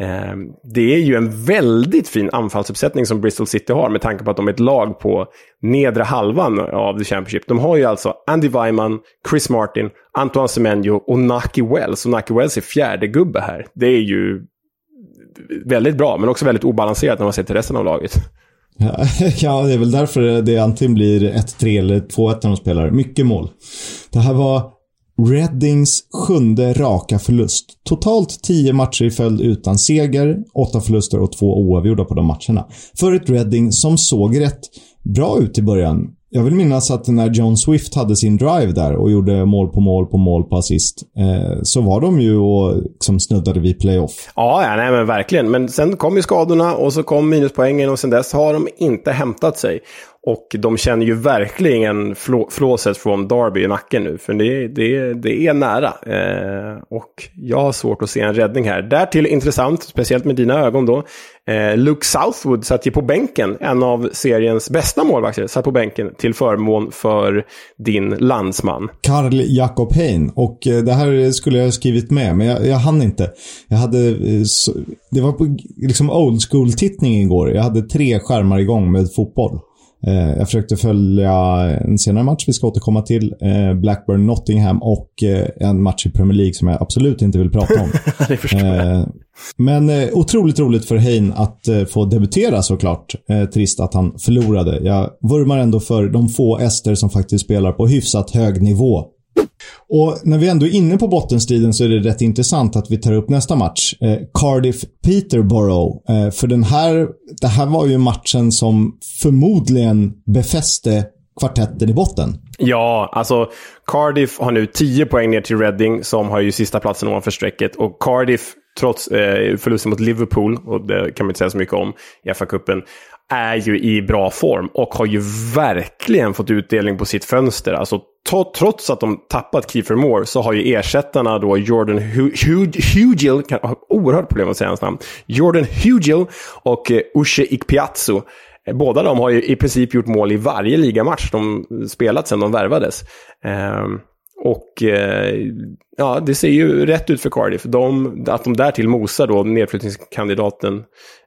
Eh, det är ju en väldigt fin anfallsuppsättning som Bristol City har med tanke på att de är ett lag på nedre halvan av The Championship. De har ju alltså Andy Weiman, Chris Martin, Antoine Semenyo och Naki Wells. Och Naki Wells är fjärde gubbe här. Det är ju väldigt bra, men också väldigt obalanserat när man ser till resten av laget. Ja, det är väl därför det antingen blir 1-3 eller 2-1 när de spelar. Mycket mål. Det här var Reddings sjunde raka förlust. Totalt 10 matcher i följd utan seger, 8 förluster och 2 oavgjorda på de matcherna. För ett Redding som såg rätt bra ut i början. Jag vill minnas att när John Swift hade sin drive där och gjorde mål på mål på mål på assist, eh, så var de ju och liksom snuddade vid playoff. Ja, ja nej, men verkligen. Men sen kom ju skadorna och så kom minuspoängen och sen dess har de inte hämtat sig. Och de känner ju verkligen flå flåset från Derby i nacken nu. För det, det, det är nära. Eh, och jag har svårt att se en räddning här. Därtill intressant, speciellt med dina ögon då. Eh, Luke Southwood satt ju på bänken. En av seriens bästa målvakter satt på bänken till förmån för din landsman. Karl Jakob Hein. Och eh, det här skulle jag ha skrivit med, men jag, jag hann inte. Jag hade... Eh, det var på liksom old school-tittning igår. Jag hade tre skärmar igång med fotboll. Eh, jag försökte följa en senare match vi ska återkomma till. Eh, Blackburn Nottingham och eh, en match i Premier League som jag absolut inte vill prata om. det förstår jag. Men otroligt roligt för Hein att få debutera såklart. Trist att han förlorade. Jag vurmar ändå för de få ester som faktiskt spelar på hyfsat hög nivå och när vi ändå är inne på bottenstriden så är det rätt intressant att vi tar upp nästa match. Eh, Cardiff-Peterborough. Eh, för den här, det här var ju matchen som förmodligen befäste kvartetten i botten. Ja, alltså Cardiff har nu 10 poäng ner till Reading som har ju sista platsen ovanför strecket. Och Cardiff, trots eh, förlusten mot Liverpool, och det kan man inte säga så mycket om i FA-cupen, är ju i bra form och har ju verkligen fått utdelning på sitt fönster. Alltså trots att de tappat Kiefer Moore så har ju ersättarna då Jordan Hugill, kan ha oerhört problem att säga hans namn, Jordan Hugill och eh, Ushe Ikpiazzo. Eh, båda de har ju i princip gjort mål i varje ligamatch de spelat sedan de värvades. Eh, och eh, ja, det ser ju rätt ut för Cardiff. De, att de därtill mosar då nedflyttningskandidaten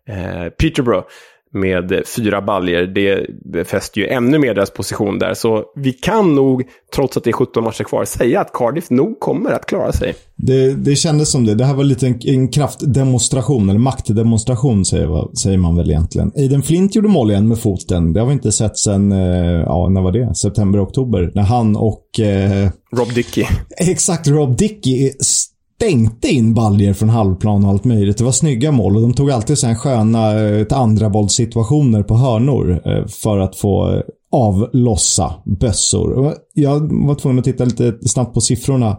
eh, Peterborough med fyra baljer. Det befäster ju ännu mer deras position där. Så vi kan nog, trots att det är 17 matcher kvar, säga att Cardiff nog kommer att klara sig. Det, det kändes som det. Det här var lite en, en kraftdemonstration, eller maktdemonstration säger, säger man väl egentligen. Aiden Flint gjorde mål igen med foten. Det har vi inte sett sen, eh, ja, när var det? September, oktober. När han och... Eh, Rob Dickey. Exakt, Rob Dickey stänkte in baljer från halvplan och allt möjligt. Det var snygga mål och de tog alltid sen sköna eh, andra situationer på hörnor eh, för att få eh, avlossa bössor. Jag var tvungen att titta lite snabbt på siffrorna.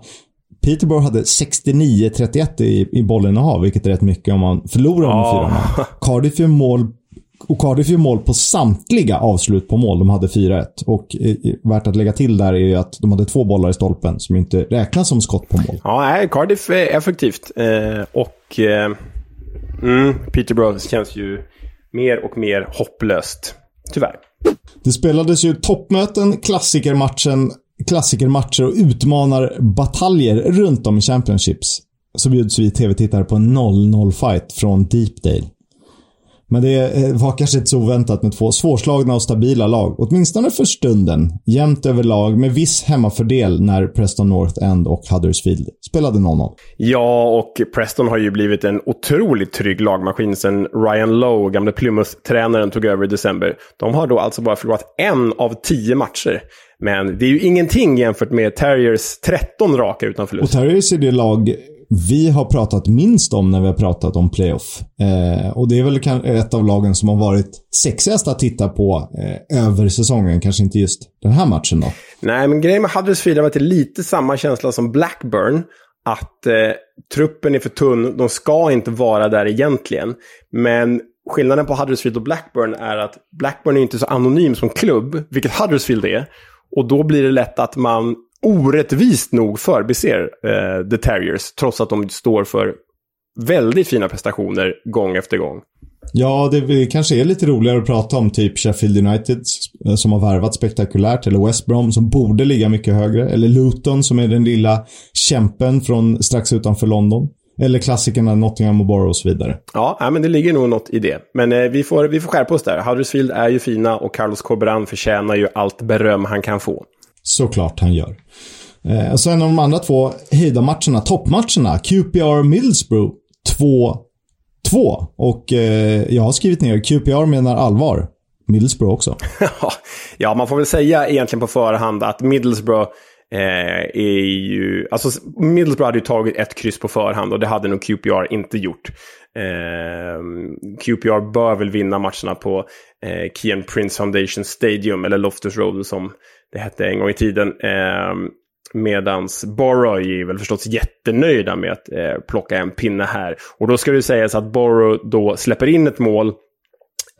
Peterborough hade 69-31 i, i bollinnehav, vilket är rätt mycket om man förlorar med fyra mål. Cardiff gör mål och Cardiff gör mål på samtliga avslut på mål. De hade 4-1. Och eh, värt att lägga till där är ju att de hade två bollar i stolpen som inte räknas som skott på mål. Ja, Cardiff är effektivt. Eh, och eh, mm, Peterborough känns ju mer och mer hopplöst. Tyvärr. Det spelades ju toppmöten, klassikermatchen, klassikermatcher och utmanarbataljer runt om i Championships. Så bjuds vi tv-tittare på en 0-0 fight från Deepdale. Men det eh, var kanske inte så oväntat med två svårslagna och stabila lag. Åtminstone för stunden. Jämnt överlag med viss hemmafördel när Preston North End och Huddersfield spelade 0-0. Ja, och Preston har ju blivit en otroligt trygg lagmaskin sen Ryan Lowe, gamle Plymouth-tränaren, tog över i december. De har då alltså bara förlorat en av tio matcher. Men det är ju ingenting jämfört med Terriers 13 raka utan förlust. Och Terriers är det lag vi har pratat minst om när vi har pratat om playoff. Eh, och det är väl ett av lagen som har varit sexigast att titta på eh, över säsongen. Kanske inte just den här matchen då. Nej, men grejen med Huddersfield har varit lite samma känsla som Blackburn. Att eh, truppen är för tunn, de ska inte vara där egentligen. Men skillnaden på Huddersfield och Blackburn är att Blackburn är inte så anonym som klubb, vilket Huddersfield är. Och då blir det lätt att man orättvist nog förbiser eh, The Terriers, trots att de står för väldigt fina prestationer gång efter gång. Ja, det kanske är lite roligare att prata om typ Sheffield United eh, som har värvat spektakulärt, eller West Brom som borde ligga mycket högre, eller Luton som är den lilla kämpen från strax utanför London. Eller klassikerna Nottingham och Borough och så vidare. Ja, men det ligger nog något i det. Men eh, vi, får, vi får skärpa oss där. Huddersfield är ju fina och Carlos Corberan förtjänar ju allt beröm han kan få. Såklart han gör. Eh, sen de andra två höjdarmatcherna, toppmatcherna. QPR Middlesbrough 2-2. Och eh, jag har skrivit ner QPR menar allvar. Middlesbrough också. ja, man får väl säga egentligen på förhand att Middlesbrough eh, är ju... Alltså, Middlesbrough hade ju tagit ett kryss på förhand och det hade nog QPR inte gjort. Eh, QPR bör väl vinna matcherna på eh, Kian Prince Foundation Stadium, eller Loftus Road som det hette en gång i tiden. Eh, Medans Borough är väl förstås jättenöjda med att eh, plocka en pinne här. Och då ska det sägas att Borough då släpper in ett mål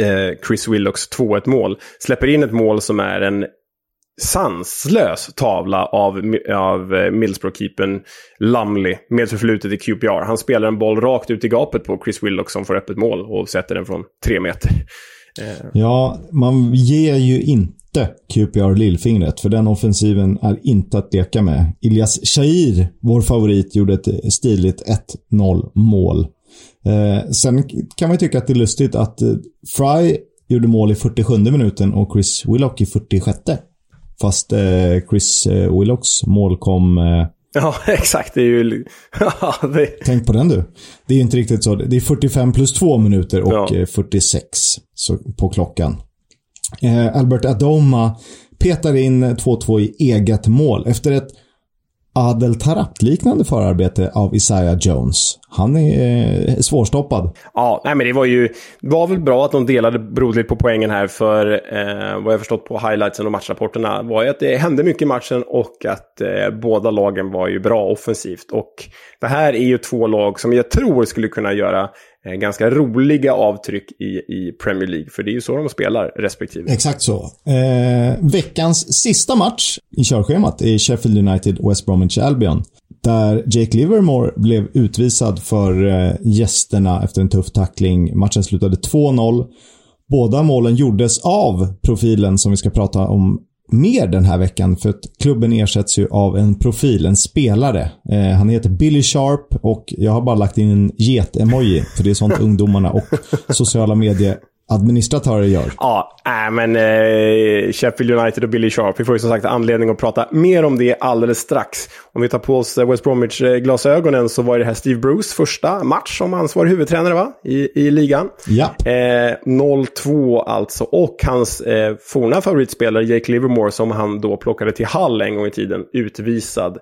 eh, Chris Willocks 2-1 mål. Släpper in ett mål som är en sanslös tavla av, av eh, Middlesbrough-keepern Lumley med förflutet i QPR. Han spelar en boll rakt ut i gapet på Chris Willock som får öppet mål och sätter den från tre meter. Eh. Ja, man ger ju inte QPR lillfingret, för den offensiven är inte att leka med. Ilias Shahir, vår favorit, gjorde ett stiligt 1-0 mål. Eh, sen kan man tycka att det är lustigt att eh, Fry gjorde mål i 47 minuten och Chris Willock i 46. Fast eh, Chris eh, Willocks mål kom... Eh, ja, exakt. Det är ju... det... Tänk på den du. Det är inte riktigt så. Det är 45 plus 2 minuter och ja. 46 eh, så, på klockan. Eh, Albert Adoma petar in 2-2 i eget mål efter ett Adel Tarapt-liknande förarbete av Isaiah Jones. Han är eh, svårstoppad. Ja, nej, men det var ju var väl bra att de delade broderligt på poängen här. För eh, vad jag förstått på highlightsen och matchrapporterna var ju att det hände mycket i matchen och att eh, båda lagen var ju bra offensivt. Och det här är ju två lag som jag tror skulle kunna göra Eh, ganska roliga avtryck i, i Premier League. För det är ju så de spelar respektive. Exakt så. Eh, veckans sista match i körschemat är Sheffield United West Bromwich Albion. Där Jake Livermore blev utvisad för eh, gästerna efter en tuff tackling. Matchen slutade 2-0. Båda målen gjordes av profilen som vi ska prata om mer den här veckan för att klubben ersätts ju av en profil, en spelare. Eh, han heter Billy Sharp och jag har bara lagt in en get-emoji för det är sånt ungdomarna och sociala medier administratörer gör. Ja, äh, men eh, Sheffield United och Billy Sharp. Vi får ju som sagt anledning att prata mer om det alldeles strax. Om vi tar på oss eh, West Bromwich-glasögonen så var det här Steve Bruce första match som ansvarig huvudtränare va? I, i ligan. Ja. Eh, 0-2 alltså. Och hans eh, forna favoritspelare Jake Livermore som han då plockade till Hall en gång i tiden, utvisad.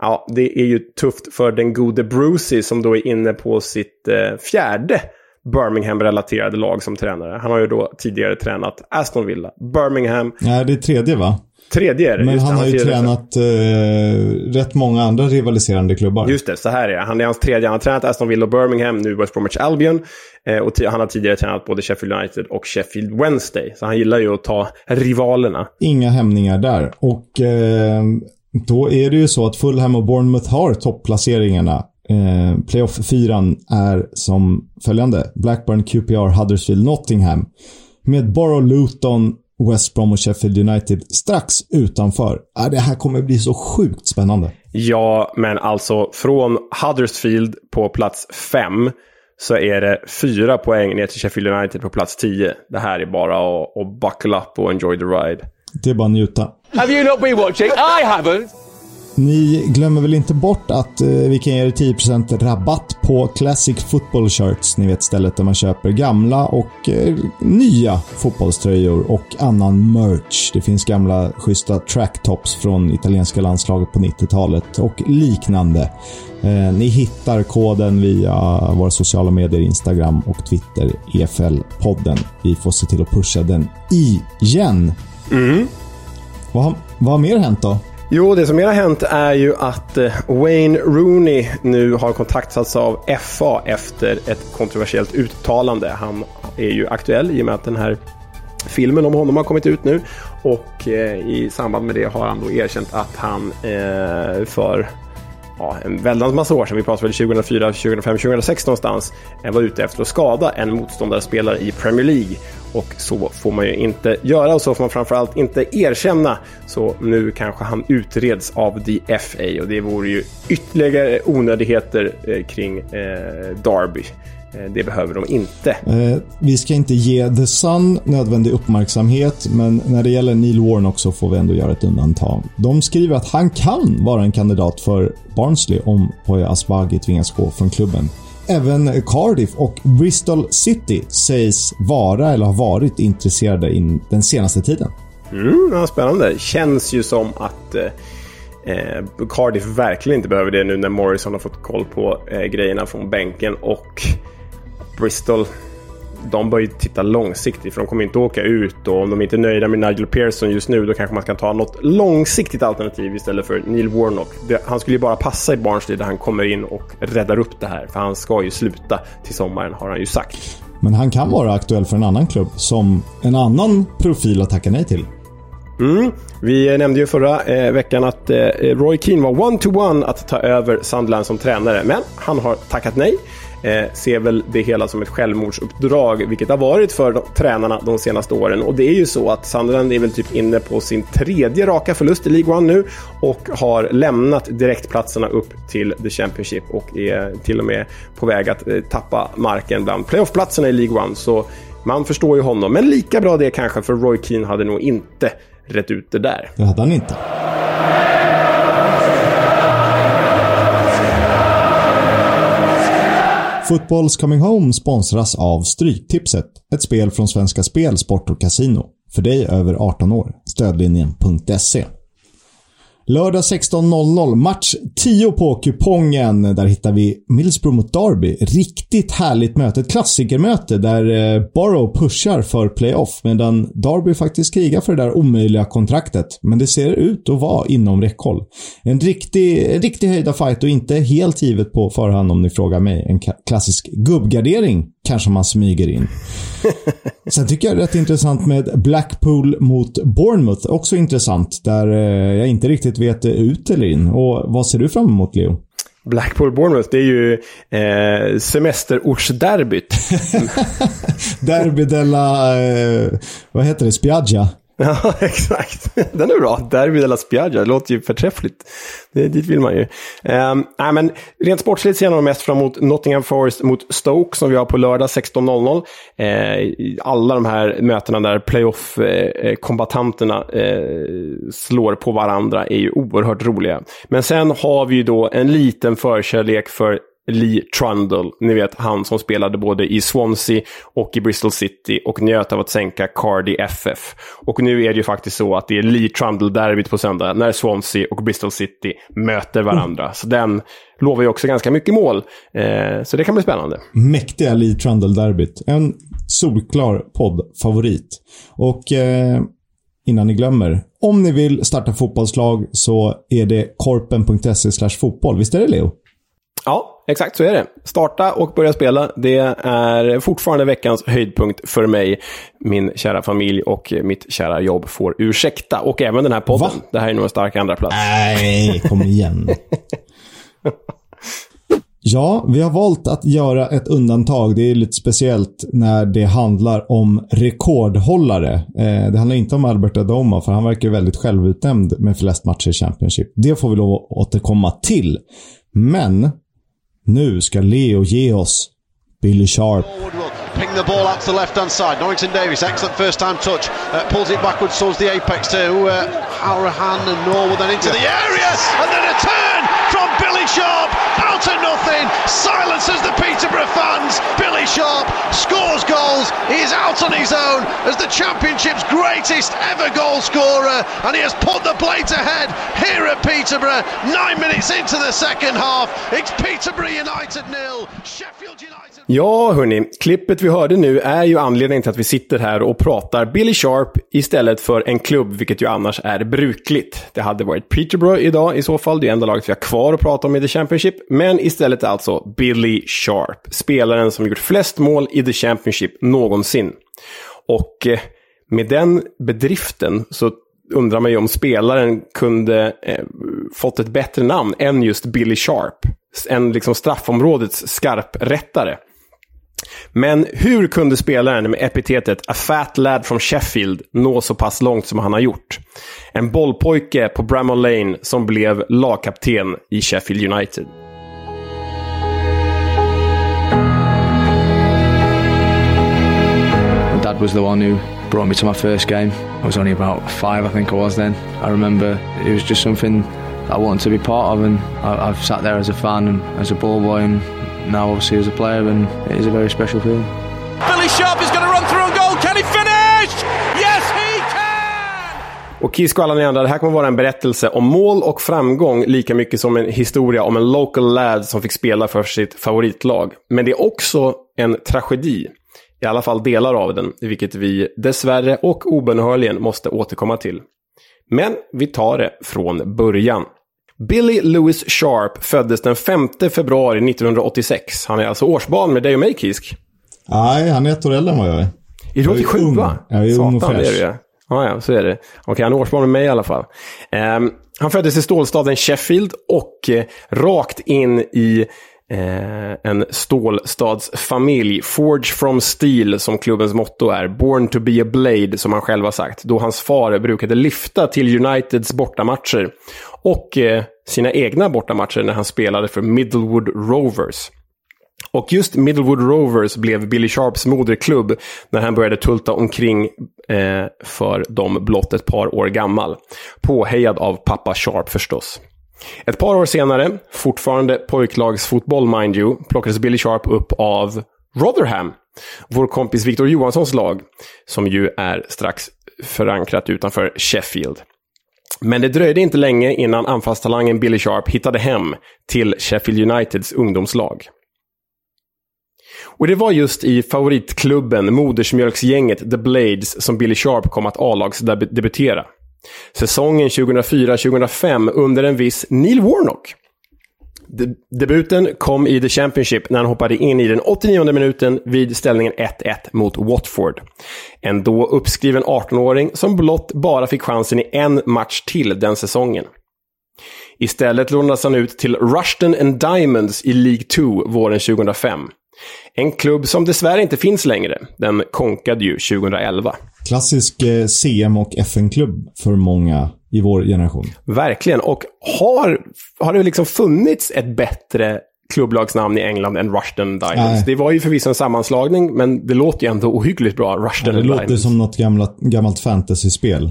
Ja, det är ju tufft för den gode Brucey som då är inne på sitt eh, fjärde Birmingham-relaterade lag som tränare. Han har ju då tidigare tränat Aston Villa, Birmingham. Nej, det är tredje va? Tredje är det. Men han har ju tränat eh, rätt många andra rivaliserande klubbar. Just det, så här är det. Han är hans tredje. Han har tränat Aston Villa och Birmingham, nu West Bromwich Albion. Eh, och han har tidigare tränat både Sheffield United och Sheffield Wednesday. Så han gillar ju att ta rivalerna. Inga hämningar där. Och eh, då är det ju så att Fulham och Bournemouth har topplaceringarna Eh, Playoff-fyran är som följande. Blackburn, QPR, Huddersfield, Nottingham. Med Borough, Luton, West Brom och Sheffield United strax utanför. Ah, det här kommer bli så sjukt spännande. Ja, men alltså från Huddersfield på plats 5 så är det fyra poäng ner till Sheffield United på plats 10. Det här är bara att, att buckle up och enjoy the ride. Det är bara att njuta. Have you not been watching? I haven't! Ni glömmer väl inte bort att eh, vi kan ge er 10% rabatt på Classic Football Shirts. Ni vet stället där man köper gamla och eh, nya fotbollströjor och annan merch. Det finns gamla schyssta tracktops från italienska landslaget på 90-talet och liknande. Eh, ni hittar koden via våra sociala medier, Instagram och Twitter, EFL-podden. Vi får se till att pusha den igen. Mm. Vad, vad har mer hänt då? Jo, det som mer har hänt är ju att eh, Wayne Rooney nu har kontaktats av FA efter ett kontroversiellt uttalande. Han är ju aktuell i och med att den här filmen om honom har kommit ut nu. Och eh, i samband med det har han då erkänt att han eh, för ja, en väldans massa år sedan, vi pratar väl 2004, 2005, 2006 någonstans, var ute efter att skada en motståndarspelare i Premier League. Och så får man ju inte göra och så får man framförallt inte erkänna. Så nu kanske han utreds av the FA och det vore ju ytterligare onödigheter eh, kring eh, Derby. Eh, det behöver de inte. Eh, vi ska inte ge The Sun nödvändig uppmärksamhet, men när det gäller Neil Warnock så får vi ändå göra ett undantag. De skriver att han kan vara en kandidat för Barnsley om Poya Asbaghi tvingas gå från klubben. Även Cardiff och Bristol City sägs vara eller ha varit intresserade in den senaste tiden. Mm, ja, spännande. Känns ju som att eh, eh, Cardiff verkligen inte behöver det nu när Morrison har fått koll på eh, grejerna från bänken och Bristol de bör ju titta långsiktigt för de kommer inte åka ut och om de inte är nöjda med Nigel Pearson just nu då kanske man ska ta något långsiktigt alternativ istället för Neil Warnock. Det, han skulle ju bara passa i Barnsley där han kommer in och räddar upp det här för han ska ju sluta till sommaren har han ju sagt. Men han kan vara aktuell för en annan klubb som en annan profil har tackat nej till. Mm. Vi nämnde ju förra eh, veckan att eh, Roy Keane var one-to-one att ta över Sunderland som tränare, men han har tackat nej. Eh, ser väl det hela som ett självmordsuppdrag, vilket har varit för de, tränarna de senaste åren. Och det är ju så att Sunderland är väl typ inne på sin tredje raka förlust i League One nu och har lämnat direktplatserna upp till The Championship och är till och med på väg att eh, tappa marken bland playoffplatserna i League One. Så man förstår ju honom, men lika bra det kanske, för Roy Keane hade nog inte rätt ut det där. Det hade han inte. Footballs Coming Home sponsras av Stryktipset. Ett spel från Svenska Spel, Sport och Casino. För dig över 18 år. Stödlinjen.se. Lördag 16.00, match 10 på kupongen. Där hittar vi Millsbro mot Derby. Riktigt härligt möte. Ett klassikermöte där eh, Borough pushar för playoff medan Derby faktiskt krigar för det där omöjliga kontraktet. Men det ser ut att vara inom räckhåll. En riktig, en riktig höjda fight och inte helt givet på förhand om ni frågar mig. En klassisk gubbgardering kanske man smyger in. Sen tycker jag det är rätt intressant med Blackpool mot Bournemouth. Också intressant. Där eh, jag inte riktigt vet ut eller in. Och vad ser du fram emot, Leo? Blackpool Bournemouth, det är ju eh, semesterortsderbyt. Derby della... Eh, vad heter det? Spiaggia? Ja, exakt. Den är bra. Derby de la Spiaggia. Det låter ju förträffligt. Det, dit vill man ju. Um, nej, men rent sportsligt ser jag nog mest fram emot Nottingham Forest mot Stoke som vi har på lördag 16.00. Uh, eh, alla de här mötena där playoff-kombatanterna eh, eh, uh, slår på varandra är ju oerhört roliga. Men sen har vi ju då en liten förkärlek för Lee Trundle, ni vet han som spelade både i Swansea och i Bristol City och njöt av att sänka Cardi FF. Och nu är det ju faktiskt så att det är Lee Trundle-derbyt på söndag när Swansea och Bristol City möter varandra. Mm. Så den lovar ju också ganska mycket mål. Eh, så det kan bli spännande. Mäktiga Lee Trundle-derbyt. En solklar poddfavorit. Och eh, innan ni glömmer, om ni vill starta fotbollslag så är det korpen.se fotboll. Visst är det Leo? Ja, exakt så är det. Starta och börja spela. Det är fortfarande veckans höjdpunkt för mig. Min kära familj och mitt kära jobb får ursäkta. Och även den här podden. Va? Det här är nog en stark andra plats. Nej, kom igen. Ja, vi har valt att göra ett undantag. Det är lite speciellt när det handlar om rekordhållare. Eh, det handlar inte om Albert Adoma, för han verkar väldigt självutnämnd med flest matcher i Championship. Det får vi lov att återkomma till. Men nu ska Leo ge oss Billy Sharp. Ping the ball out to the left hand side. Norrington Davis, excellent first time touch. Uh, pulls it backwards towards the apex to uh, Harahan and Norwood then into the area. And then a turn from Billy Sharp out of nothing. Silences the Peterborough fans. Billy Sharp scores goals. He is out on his own as the Championship's greatest ever goal scorer. And he has put the plate ahead here at Peterborough. Nine minutes into the second half. It's Peterborough United nil. Sheffield United. Ja, hörni. Klippet vi hörde nu är ju anledningen till att vi sitter här och pratar Billy Sharp istället för en klubb, vilket ju annars är brukligt. Det hade varit Peterborough idag i så fall. Det är enda laget vi har kvar att prata om i The Championship. Men istället alltså Billy Sharp. Spelaren som gjort flest mål i The Championship någonsin. Och eh, med den bedriften så undrar man ju om spelaren kunde eh, fått ett bättre namn än just Billy Sharp. En liksom straffområdets skarprättare. Men hur kunde spelaren med epitetet A Fat Lad from Sheffield nå så pass långt som han har gjort? En bollpojke på Bramall Lane som blev lagkapten i Sheffield United. Dad was the one who brought me to my first game. I was only about five, I think I was then. I remember it was just something I wanted to be part of, and I, have sat there as a fan and as a ball boy, and now obviously as a player, and it is a very special feeling. Billy Sharp is going to run through and goal. Can he finish? Yes, he can! Och Kisko alla ni andra, det här kommer vara en berättelse om mål och framgång lika mycket som en historia om en local lad som fick spela för sitt favoritlag. Men det är också en tragedi. I alla fall delar av den, vilket vi dessvärre och obönhörligen måste återkomma till. Men vi tar det från början. Billy Lewis Sharp föddes den 5 februari 1986. Han är alltså årsbarn med dig och mig, Kisk. Nej, han är ett år äldre än vad jag är. Är du 87? ung. va? Jag är ung och Satan, det är fräsch. du ja. Så är det. Okej, han är årsbarn med mig i alla fall. Ehm, han föddes i stålstaden Sheffield och eh, rakt in i eh, en stålstadsfamilj. Forge from steel, som klubbens motto är. Born to be a blade, som han själv har sagt. Då hans far brukade lyfta till Uniteds bortamatcher. Och eh, sina egna bortamatcher när han spelade för Middlewood Rovers. Och just Middlewood Rovers blev Billy Sharps moderklubb när han började tulta omkring eh, för dem blott ett par år gammal. Påhejad av pappa Sharp förstås. Ett par år senare, fortfarande pojklagsfotboll mind you, plockades Billy Sharp upp av Rotherham. Vår kompis Victor Johanssons lag, som ju är strax förankrat utanför Sheffield. Men det dröjde inte länge innan anfallstalangen Billy Sharp hittade hem till Sheffield Uniteds ungdomslag. Och det var just i favoritklubben, modersmjölksgänget The Blades, som Billy Sharp kom att A-lagsdebutera. Säsongen 2004-2005 under en viss Neil Warnock. De- debuten kom i The Championship när han hoppade in i den 89 minuten vid ställningen 1-1 mot Watford. En då uppskriven 18-åring som blott bara fick chansen i en match till den säsongen. Istället lånades han ut till Rushden and Diamonds i League 2 våren 2005. En klubb som dessvärre inte finns längre. Den konkade ju 2011. Klassisk eh, CM och FN-klubb för många i vår generation. Verkligen. Och har, har det liksom funnits ett bättre klubblagsnamn i England än Rushden Diamonds? Nej. Det var ju förvisso en sammanslagning, men det låter ju ändå ohyggligt bra. Rushden Det and låter Diamonds. som något gammalt, gammalt fantasyspel.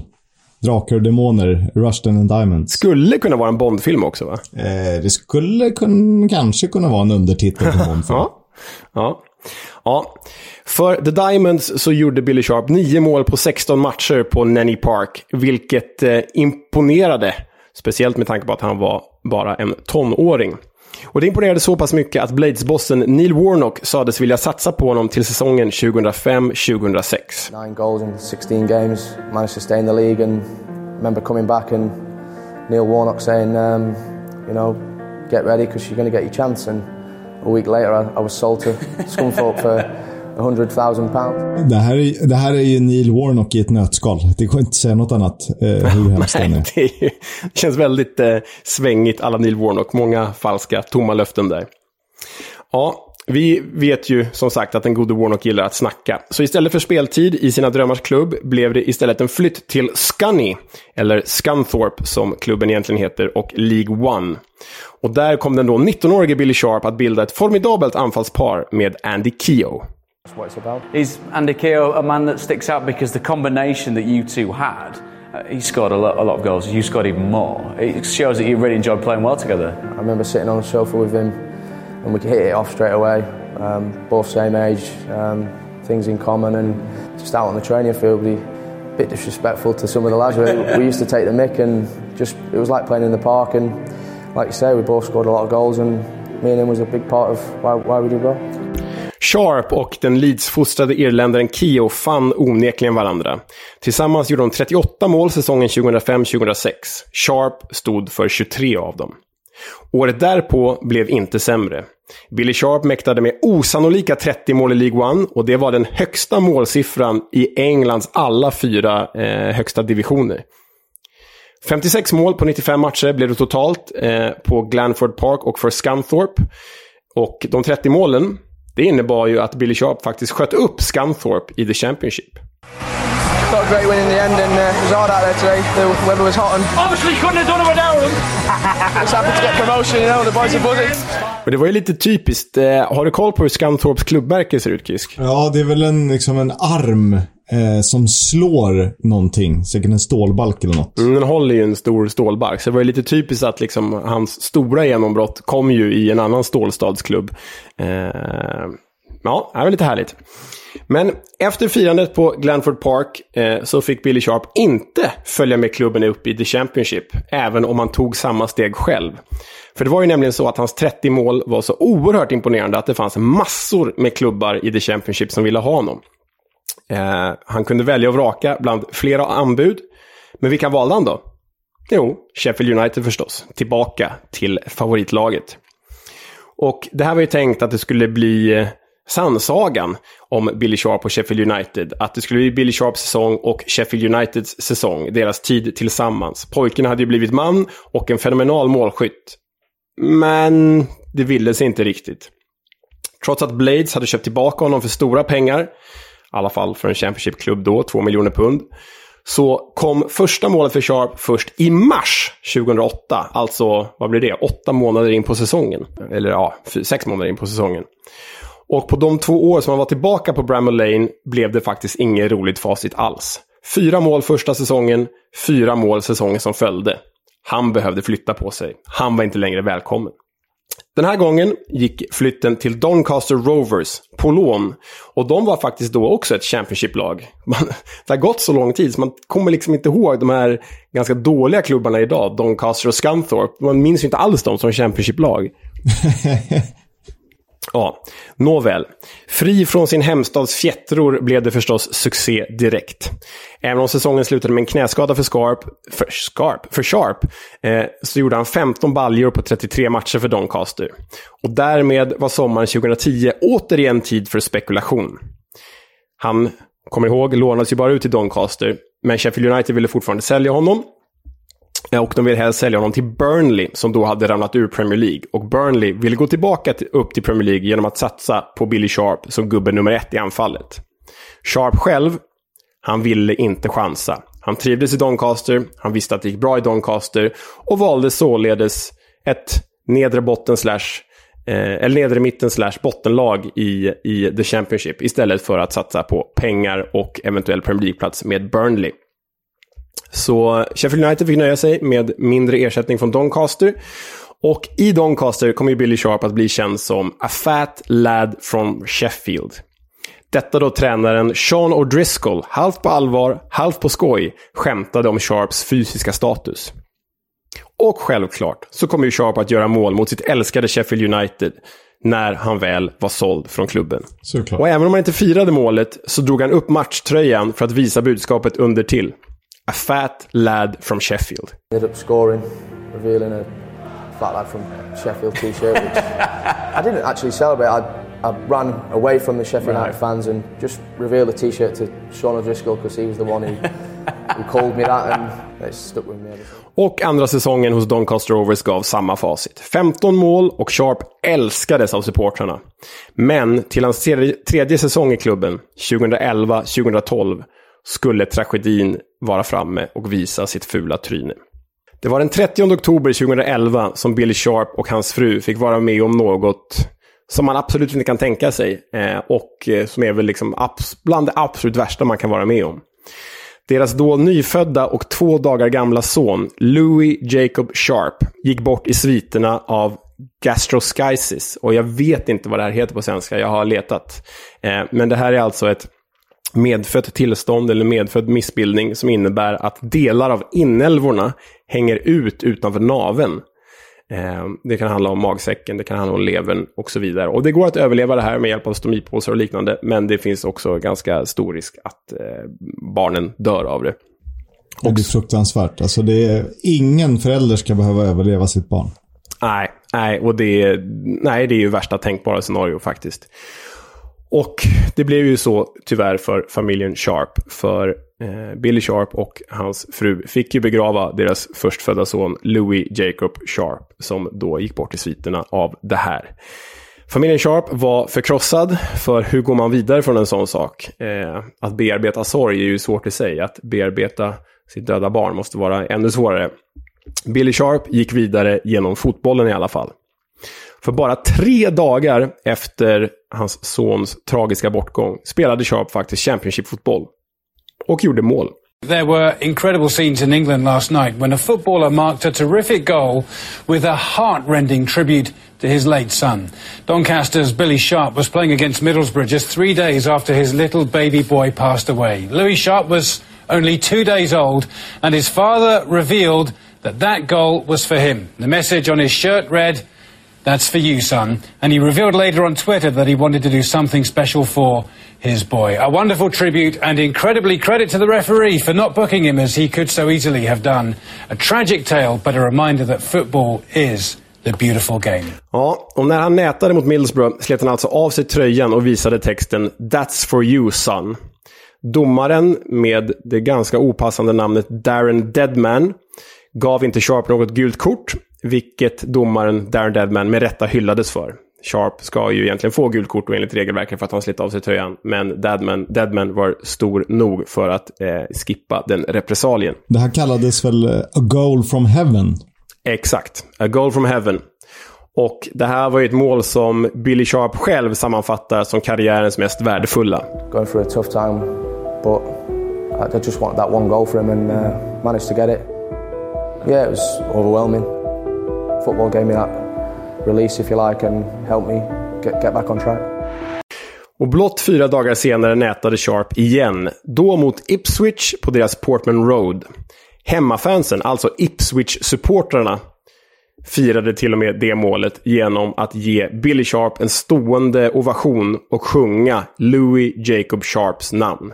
Drakar och demoner, Rushden and Diamonds. Skulle kunna vara en Bondfilm också, va? Eh, det skulle kun, kanske kunna vara en undertitel på Bond. Ja. Ja. ja. För The Diamonds så gjorde Billy Sharp nio mål på 16 matcher på Nanny Park, vilket eh, imponerade. Speciellt med tanke på att han var bara en tonåring. Och det imponerade så pass mycket att Blades-bossen Neil Warnock sades vilja satsa på honom till säsongen 2005-2006. Nine goals in 16 games, managed to stay in the league, and remember coming back and Neil Warnock saying, um, you know, get ready because you're going to get your chance. And a week later, I, I was sold to Scunthorpe for. Det här, är, det här är ju Neil Warnock i ett nötskal. Det går inte att säga något annat. Eh, hur hemskt Nej, det, är ju, det känns väldigt eh, svängigt alla Neil Warnock. Många falska, tomma löften där. Ja, vi vet ju som sagt att den gode Warnock gillar att snacka. Så istället för speltid i sina drömmars klubb blev det istället en flytt till Scunny, eller Scunthorpe som klubben egentligen heter, och League One. Och där kom den då 19-årige Billy Sharp att bilda ett formidabelt anfallspar med Andy Keogh. That's what it's about. Is Andy Keogh a man that sticks out because the combination that you two had? Uh, he scored a lot, a lot of goals. You scored even more. It shows that you really enjoyed playing well together. I remember sitting on the sofa with him, and we could hit it off straight away. Um, both same age, um, things in common, and just out on the training field, we a bit disrespectful to some of the lads. We, we used to take the mick, and just it was like playing in the park. And like you say, we both scored a lot of goals, and me and him was a big part of why, why we did well. Sharp och den Leeds-fostrade irländaren Keogh fann onekligen varandra. Tillsammans gjorde de 38 mål säsongen 2005-2006. Sharp stod för 23 av dem. Året därpå blev inte sämre. Billy Sharp mäktade med osannolika 30 mål i League One och det var den högsta målsiffran i Englands alla fyra eh, högsta divisioner. 56 mål på 95 matcher blev det totalt eh, på Glanford Park och för Scunthorpe. Och de 30 målen, det innebar ju att Billy Sharp faktiskt sköt upp Scunthorpe i The Championship. Got a great win in the end, and uh, it was hard out there today. The weather was hot, and Obviously couldn't have done it without him. just happy to get promotion. You know, the boys are buzzing. Och det var ju lite typiskt. Eh, har du koll på hur Scunthorpes klubbmärke ser ut, Kisk? Ja, det är väl en, liksom en arm eh, som slår någonting. Säkert en stålbalk eller något. Mm, Den håller ju en stor stålbark, så det var ju lite typiskt att liksom, hans stora genombrott kom ju i en annan stålstadsklubb. Eh, ja, det var lite härligt. Men efter firandet på Glanford Park eh, så fick Billy Sharp inte följa med klubben upp i The Championship, även om han tog samma steg själv. För det var ju nämligen så att hans 30 mål var så oerhört imponerande att det fanns massor med klubbar i The Championship som ville ha honom. Eh, han kunde välja och vraka bland flera anbud. Men vilka valde han då? Jo, Sheffield United förstås. Tillbaka till favoritlaget. Och det här var ju tänkt att det skulle bli eh, sannsagan om Billy Sharp och Sheffield United. Att det skulle bli Billy Sharps säsong och Sheffield Uniteds säsong, deras tid tillsammans. Pojken hade ju blivit man och en fenomenal målskytt. Men det ville sig inte riktigt. Trots att Blades hade köpt tillbaka honom för stora pengar, i alla fall för en Championship-klubb då, 2 miljoner pund, så kom första målet för Sharp först i mars 2008. Alltså, vad blir det? Åtta månader in på säsongen. Eller ja, sex månader in på säsongen. Och på de två år som han var tillbaka på Bramall Lane blev det faktiskt inget roligt facit alls. Fyra mål första säsongen, fyra mål säsongen som följde. Han behövde flytta på sig. Han var inte längre välkommen. Den här gången gick flytten till Doncaster Rovers på lån. Och de var faktiskt då också ett Championship-lag. Det har gått så lång tid så man kommer liksom inte ihåg de här ganska dåliga klubbarna idag. Doncaster och Scunthorpe. Man minns ju inte alls dem som Championship-lag. Ja, nåväl. Fri från sin hemstads fjättror blev det förstås succé direkt. Även om säsongen slutade med en knäskada för Scarp, för Scarp, för Sharp, eh, så gjorde han 15 baljor på 33 matcher för Doncaster. Och därmed var sommaren 2010 återigen tid för spekulation. Han, kommer ihåg, lånades ju bara ut till Doncaster, men Sheffield United ville fortfarande sälja honom. Eh, och de vill helst sälja honom till Burnley, som då hade ramlat ur Premier League. Och Burnley ville gå tillbaka upp till Premier League genom att satsa på Billy Sharp som gubbe nummer ett i anfallet. Sharp själv, han ville inte chansa. Han trivdes i Doncaster, han visste att det gick bra i Doncaster och valde således ett nedre botten slash eh, eller nedre mitten slash bottenlag i, i The Championship istället för att satsa på pengar och eventuell Premier League-plats med Burnley. Så Sheffield United fick nöja sig med mindre ersättning från Doncaster. Och i Doncaster kommer ju Billy Sharp att bli känd som A Fat Lad from Sheffield. Detta då tränaren Sean O'Driscoll, halvt på allvar, halvt på skoj, skämtade om Sharps fysiska status. Och självklart så kommer ju Sharp att göra mål mot sitt älskade Sheffield United när han väl var såld från klubben. Såklart. Och även om han inte firade målet så drog han upp matchtröjan för att visa budskapet under till. A fat lad from Sheffield. Ended up scoring, revealing a fat lad from Sheffield t-shirt, which I didn't actually celebrate. I, I ran away from the Sheffield United fans and just revealed the t-shirt to Sean O'Driscoll because he was the one who, who called me that and it stuck with me. Och andra säsongen hos Doncaster Rovers gav samma facit. 15 mål och Sharp älskades av supportrarna. Men till hans tredje säsong i klubben, 2011-2012, skulle tragedin vara framme och visa sitt fula tryne. Det var den 30 oktober 2011 som Billy Sharp och hans fru fick vara med om något som man absolut inte kan tänka sig eh, och eh, som är väl liksom bland det absolut värsta man kan vara med om. Deras då nyfödda och två dagar gamla son, Louis Jacob Sharp, gick bort i sviterna av gastroschisis. Och jag vet inte vad det här heter på svenska, jag har letat. Eh, men det här är alltså ett medfött tillstånd eller medfödd missbildning som innebär att delar av inälvorna hänger ut utanför naven. Eh, det kan handla om magsäcken, det kan handla om levern och så vidare. Och det går att överleva det här med hjälp av stomipåsar och liknande, men det finns också ganska stor risk att eh, barnen dör av det. Och det är fruktansvärt. Alltså det är, ingen förälder ska behöva överleva sitt barn. Nej, nej, och det, nej, det är ju värsta tänkbara scenario faktiskt. Och det blev ju så tyvärr för familjen Sharp. För eh, Billy Sharp och hans fru fick ju begrava deras förstfödda son Louis Jacob Sharp. Som då gick bort i sviterna av det här. Familjen Sharp var förkrossad, för hur går man vidare från en sån sak? Eh, att bearbeta sorg är ju svårt i sig. Att bearbeta sitt döda barn måste vara ännu svårare. Billy Sharp gick vidare genom fotbollen i alla fall. För bara tre dagar efter hans sons tragiska bortgång spelade Sharp faktiskt Championship-fotboll. Och gjorde mål. There were incredible scenes in England last night when a footballer marked a terrific goal with a heart-rending tribute to his late son. Doncaster's Billy Sharp was playing against Middlesbrough just three days after his little baby boy passed away. Louis Sharp was only two days old and his father revealed that that goal was for him. The message on his shirt read, That's for you, son. And he revealed later on Twitter that he wanted to do something special for his boy. A wonderful tribute and incredibly credit to the referee for not booking him as he could so easily have done. A tragic tale, but a reminder that football is the beautiful game. Ja, och när han nätade mot Middlesbrough slet han alltså av sig tröjan och visade texten “That's for you son”. Domaren, med det ganska opassande namnet Darren Deadman, gav inte Sharp något gult kort, vilket domaren Darren Deadman med rätta hyllades för. Sharp ska ju egentligen få gult kort enligt regelverket för att han slitit av sig tröjan. Men Deadman, Deadman var stor nog för att eh, skippa den repressalien. Det här kallades väl eh, a goal from heaven? Exakt. A goal from heaven. Och det här var ju ett mål som Billy Sharp själv sammanfattar som karriärens mest värdefulla. Going through a tough time, but I just wanted that one goal for him and uh, managed to get it. Yeah, it was overwhelming. Football gave me that release if you like and helped me get, get back on track. Och blott fyra dagar senare nätade Sharp igen. Då mot Ipswich på deras Portman Road. Hemmafansen, alltså Ipswich-supportrarna, firade till och med det målet genom att ge Billy Sharp en stående ovation och sjunga Louis Jacob Sharps namn.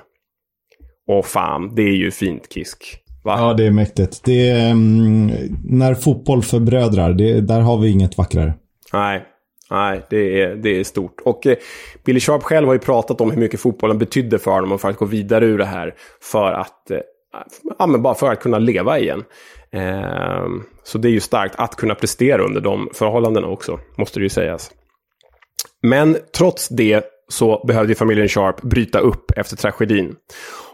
Åh fan, det är ju fint Kisk. Va? Ja, det är mäktigt. Det är, um, när fotboll förbrödrar, det, där har vi inget vackrare. Nej, nej det, är, det är stort. Och eh, Billy Sharp själv har ju pratat om hur mycket fotbollen betydde för honom och för att gå vidare ur det här. För att, eh, ja, men bara för att kunna leva igen. Eh, så det är ju starkt att kunna prestera under de förhållandena också, måste det ju sägas. Men trots det så behövde familjen Sharp bryta upp efter tragedin.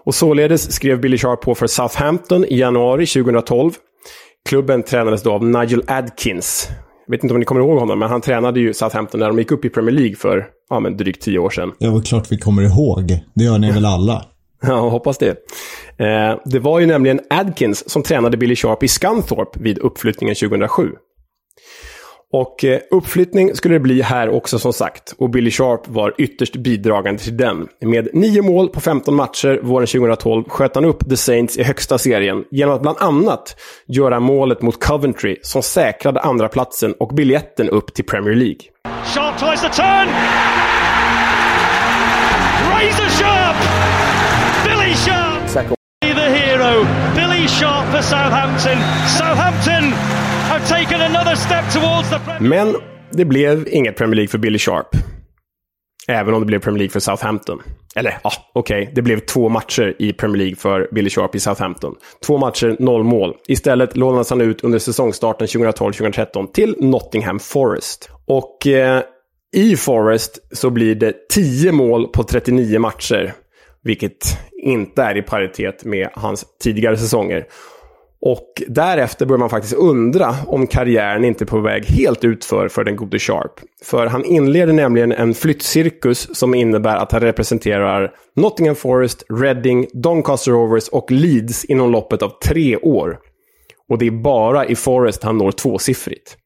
Och således skrev Billy Sharp på för Southampton i januari 2012. Klubben tränades då av Nigel Adkins. Jag vet inte om ni kommer ihåg honom, men han tränade ju Southampton när de gick upp i Premier League för ja, men drygt tio år sedan. Ja, vad klart vi kommer ihåg. Det gör ni väl alla? Ja, hoppas det. Eh, det var ju nämligen Adkins som tränade Billy Sharp i Scunthorpe vid uppflyttningen 2007. Och eh, uppflyttning skulle det bli här också som sagt. Och Billy Sharp var ytterst bidragande till den. Med nio mål på 15 matcher våren 2012 sköt han upp The Saints i högsta serien genom att bland annat göra målet mot Coventry som säkrade andra platsen och biljetten upp till Premier League. Sharp tries the turn. Razor sharp. Billy Sharp. Second The hero. Billy Sharp for Southampton. Southampton have taken another step towards the Men det blev inget Premier League för Billy Sharp. Även om det blev Premier League för Southampton. Eller ja, okej. Okay. Det blev två matcher i Premier League för Billy Sharp i Southampton. Två matcher, noll mål. Istället lånades han ut under säsongstarten 2012-2013 till Nottingham Forest. Och eh, i Forest så blir det 10 mål på 39 matcher. Vilket inte är i paritet med hans tidigare säsonger. Och därefter börjar man faktiskt undra om karriären inte är på väg helt utför för den gode Sharp. För han inleder nämligen en flyttcirkus som innebär att han representerar Nottingham Forest, Reading, Doncaster Rovers och Leeds inom loppet av tre år. Och det är bara i Forest han når tvåsiffrigt.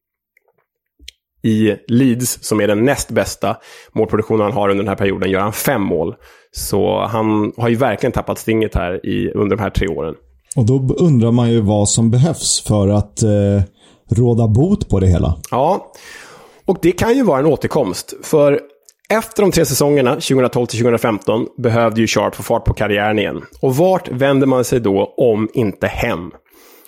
I Leeds, som är den näst bästa målproduktionen han har under den här perioden, gör han fem mål. Så han har ju verkligen tappat stinget här i, under de här tre åren. Och då undrar man ju vad som behövs för att eh, råda bot på det hela. Ja, och det kan ju vara en återkomst. För efter de tre säsongerna, 2012-2015, behövde ju Sharp få fart på karriären igen. Och vart vänder man sig då om inte hem?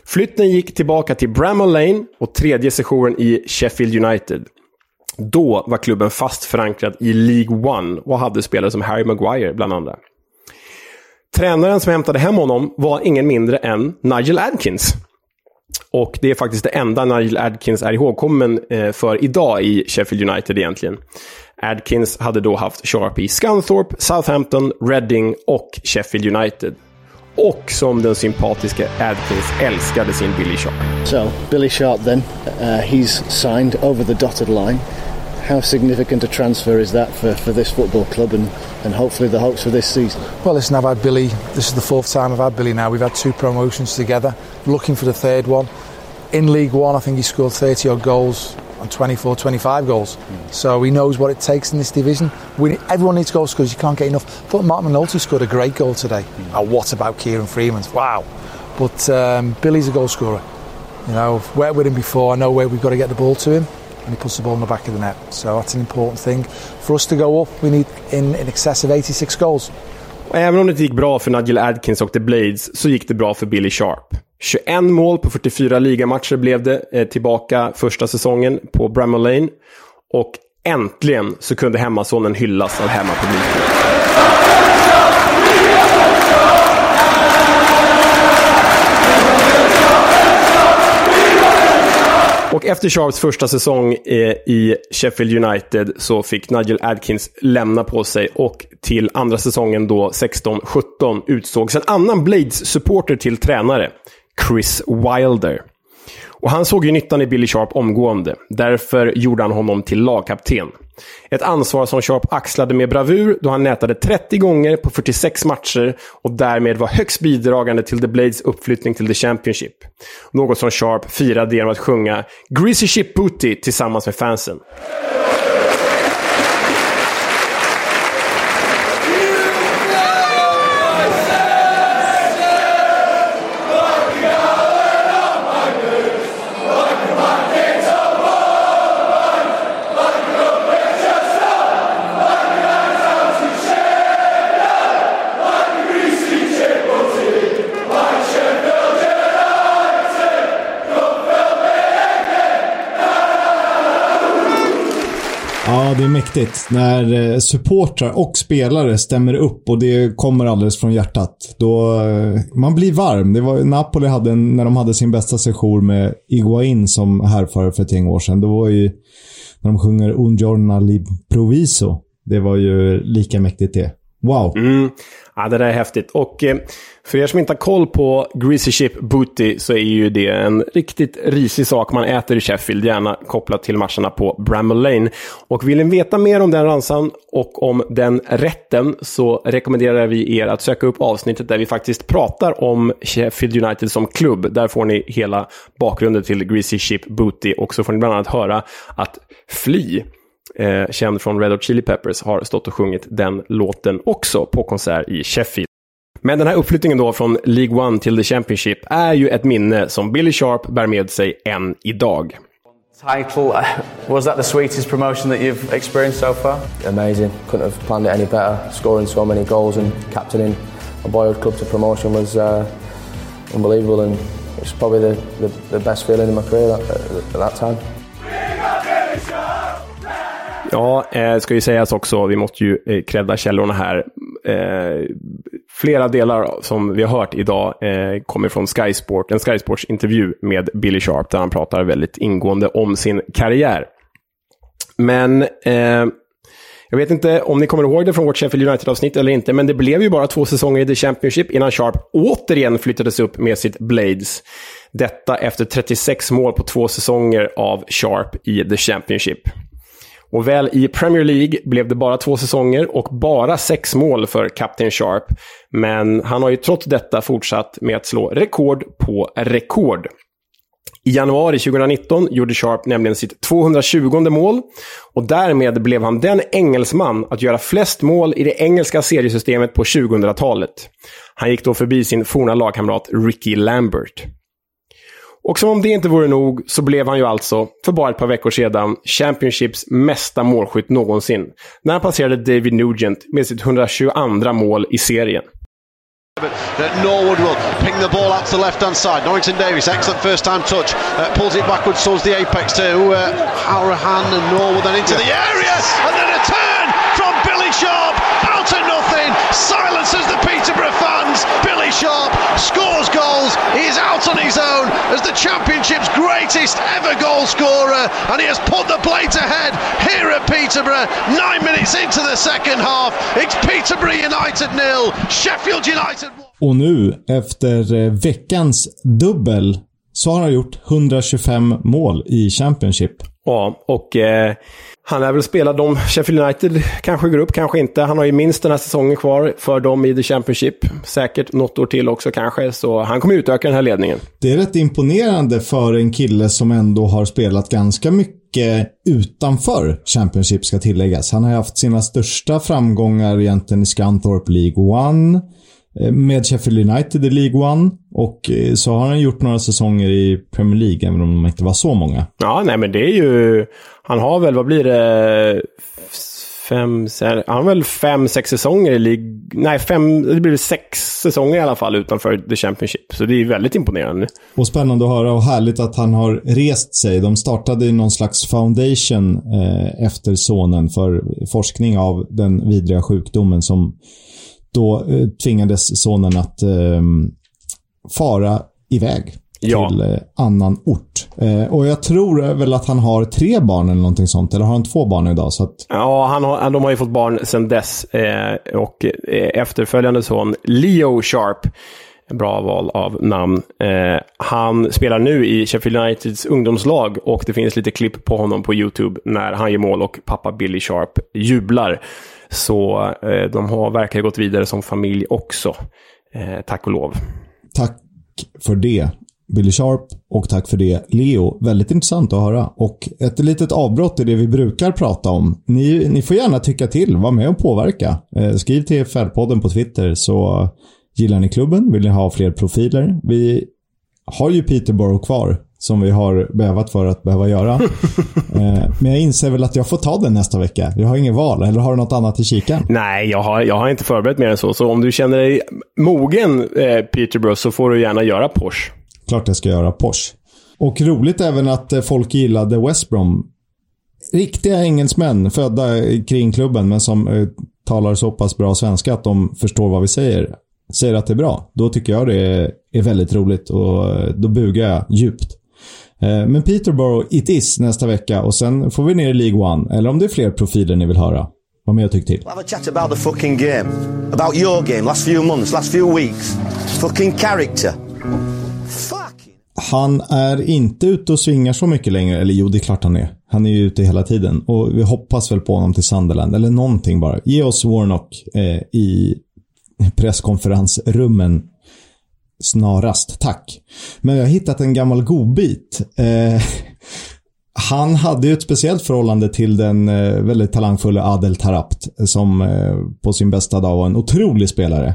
Flytten gick tillbaka till Bramall Lane och tredje sessionen i Sheffield United. Då var klubben fast förankrad i League One och hade spelare som Harry Maguire bland andra. Tränaren som hämtade hem honom var ingen mindre än Nigel Adkins. Och det är faktiskt det enda Nigel Adkins är ihågkommen eh, för idag i Sheffield United egentligen. Adkins hade då haft Sharp i Scunthorpe, Southampton, Reading och Sheffield United. Och som den sympatiska Adkins älskade sin Billy Sharp. So, Billy Sharp then, uh, he's signed over the dotted line. How significant a transfer is that for, for this football club and, and hopefully the hopes for this season? Well, listen, I've had Billy, this is the fourth time I've had Billy now. We've had two promotions together, looking for the third one. In League One, I think he scored 30 odd goals and 24, 25 goals. Mm. So he knows what it takes in this division. We, everyone needs goals because you can't get enough. I thought Mark McNulty scored a great goal today. Mm. Oh, what about Kieran Freeman's? Wow. But um, Billy's a goal scorer. You know, with him before. I know where we've got to get the ball to him. And he puts the ball in the back of the net. So that's an important thing. For us to go up, we need in, in excess of 86 goals. Även om det gick bra för Nigel Adkins och The Blades så gick det bra för Billy Sharp. 21 mål på 44 ligamatcher blev det eh, tillbaka första säsongen på Bramall Lane. Och äntligen så kunde hemmasonen hyllas av hemmapubliken. Och efter Sharps första säsong eh, i Sheffield United så fick Nigel Adkins lämna på sig och till andra säsongen då 16-17 utsågs en annan Blades-supporter till tränare, Chris Wilder. Och han såg ju nyttan i Billy Sharp omgående. Därför gjorde han honom till lagkapten. Ett ansvar som Sharp axlade med bravur då han nätade 30 gånger på 46 matcher och därmed var högst bidragande till The Blades uppflyttning till The Championship. Något som Sharp firade genom att sjunga “Greasy Ship Booty” tillsammans med fansen. Viktigt. När eh, supportrar och spelare stämmer upp och det kommer alldeles från hjärtat. Då, eh, man blir varm. Det var Napoli hade när de hade sin bästa session med Iguain som härförare för ett gäng år sedan. Det var ju när de sjunger Un giorno proviso”. Det var ju lika mäktigt det. Wow. Mm. Ja, det där är häftigt. Och eh, för er som inte har koll på Greasy Ship Booty så är ju det en riktigt risig sak man äter i Sheffield, gärna kopplat till matcherna på Bramall Lane. Och vill ni veta mer om den ransan och om den rätten så rekommenderar vi er att söka upp avsnittet där vi faktiskt pratar om Sheffield United som klubb. Där får ni hela bakgrunden till Greasy Ship Booty och så får ni bland annat höra att Fly eh, känd från Red Hot Chili Peppers, har stått och sjungit den låten också på konsert i Sheffield. Men den här uppflyttningen då från League One till The Championship är ju ett minne som Billy Sharp bär med sig än idag. Title, uh, was that the sweetest promotion that you've experienced so far? Amazing. Couldn't have planned it any better. Scoring so many goals and captaining a boyhood club to promotion was uh, unbelievable and it's probably the, the, the best feeling in my career at, at that time. Ja, eh, ska ju sägas också, vi måste ju eh, credda källorna här. Eh, flera delar som vi har hört idag eh, kommer från Sky Sport, en Sky Sports-intervju med Billy Sharp, där han pratar väldigt ingående om sin karriär. Men eh, jag vet inte om ni kommer ihåg det från vårt Sheffield United-avsnitt eller inte, men det blev ju bara två säsonger i The Championship innan Sharp återigen flyttades upp med sitt Blades. Detta efter 36 mål på två säsonger av Sharp i The Championship. Och väl i Premier League blev det bara två säsonger och bara sex mål för Captain Sharp. Men han har ju trots detta fortsatt med att slå rekord på rekord. I januari 2019 gjorde Sharp nämligen sitt 220 mål och därmed blev han den engelsman att göra flest mål i det engelska seriesystemet på 2000-talet. Han gick då förbi sin forna lagkamrat Ricky Lambert. Och som om det inte vore nog så blev han ju alltså, för bara ett par veckor sedan, Championships mesta målskytt någonsin. När han passerade David Nugent med sitt 122 mål i serien. Norwood will ping the ball out to the left hand side. Norrington Davis, excellent first time touch. Uh, pulls it backwards towards the apex to uh, Harahan and Norwood then into the area. And then a turn from Billy Sharp out of nothing. Silences the Peterborough fans. Billy Sharp scores goals. He is out on his own as the Championship's greatest ever goal scorer. And he has put the plate ahead here at Peterborough. Nine minutes into the second half. It's Peterborough United nil. Sheffield United Och nu, efter eh, veckans dubbel, så har han gjort 125 mål i Championship. Ja, och eh, han är väl spelat dem. Sheffield United kanske går upp, kanske inte. Han har ju minst den här säsongen kvar för dem i The Championship. Säkert något år till också kanske, så han kommer utöka den här ledningen. Det är rätt imponerande för en kille som ändå har spelat ganska mycket utanför Championship ska tilläggas. Han har haft sina största framgångar egentligen i Scunthorpe League One med Sheffield United i League One och så har han gjort några säsonger i Premier League, även om de inte var så många. Ja, nej men det är ju... Han har väl, vad blir det, fem, han har väl fem, sex säsonger i League... Nej, fem, det blir sex säsonger i alla fall utanför The Championship. Så det är väldigt imponerande. Och spännande att höra och härligt att han har rest sig. De startade någon slags foundation eh, efter sonen för forskning av den vidriga sjukdomen som då eh, tvingades sonen att eh, fara iväg Ja. till eh, annan ort. Eh, och jag tror väl att han har tre barn eller någonting sånt. Eller har han två barn idag? Så att, Ja, han har, de har ju fått barn sedan dess. Eh, och eh, efterföljande son, Leo Sharp, bra val av namn. Eh, han spelar nu i Sheffield Uniteds ungdomslag och det finns lite klipp på honom på YouTube när han gör mål och pappa Billy Sharp jublar. Så eh, de har verkligen gått vidare som familj också. Eh, tack och lov. tack för det. Billy Sharp och tack för det Leo. Väldigt intressant att höra. Och ett litet avbrott i det vi brukar prata om. Ni, ni får gärna tycka till, var med och påverka. Eh, skriv till Färdpodden på Twitter så gillar ni klubben, vill ni ha fler profiler. Vi har ju Peterborough kvar som vi har bävat för att behöva göra. eh, men jag inser väl att jag får ta den nästa vecka. Jag har ingen val, eller har du något annat i kikan? Nej, jag har, jag har inte förberett mer än så. Så om du känner dig mogen, eh, Peterborough, så får du gärna göra Porsche. Klart jag ska göra Porsche. Och roligt även att eh, folk gillade West Brom. Riktiga engelsmän, födda kring klubben, men som eh, talar så pass bra svenska att de förstår vad vi säger. Säger att det är bra. Då tycker jag det är, väldigt roligt och då bugar jag djupt. Eh, men Peterborough, it is nästa vecka och sen får vi ner i League One. Eller om det är fler profiler ni vill höra. Var med och tyck till. Have a chat about the fucking game. About your game, last few months, last few weeks. Fucking character. Han är inte ute och svingar så mycket längre. Eller jo, det är klart han är. Han är ju ute hela tiden. Och vi hoppas väl på honom till Sunderland. Eller någonting bara. Ge oss Warnock eh, i presskonferensrummen snarast. Tack. Men jag har hittat en gammal godbit. Eh, han hade ju ett speciellt förhållande till den eh, väldigt talangfulla Adel Tarapt. Som eh, på sin bästa dag var en otrolig spelare.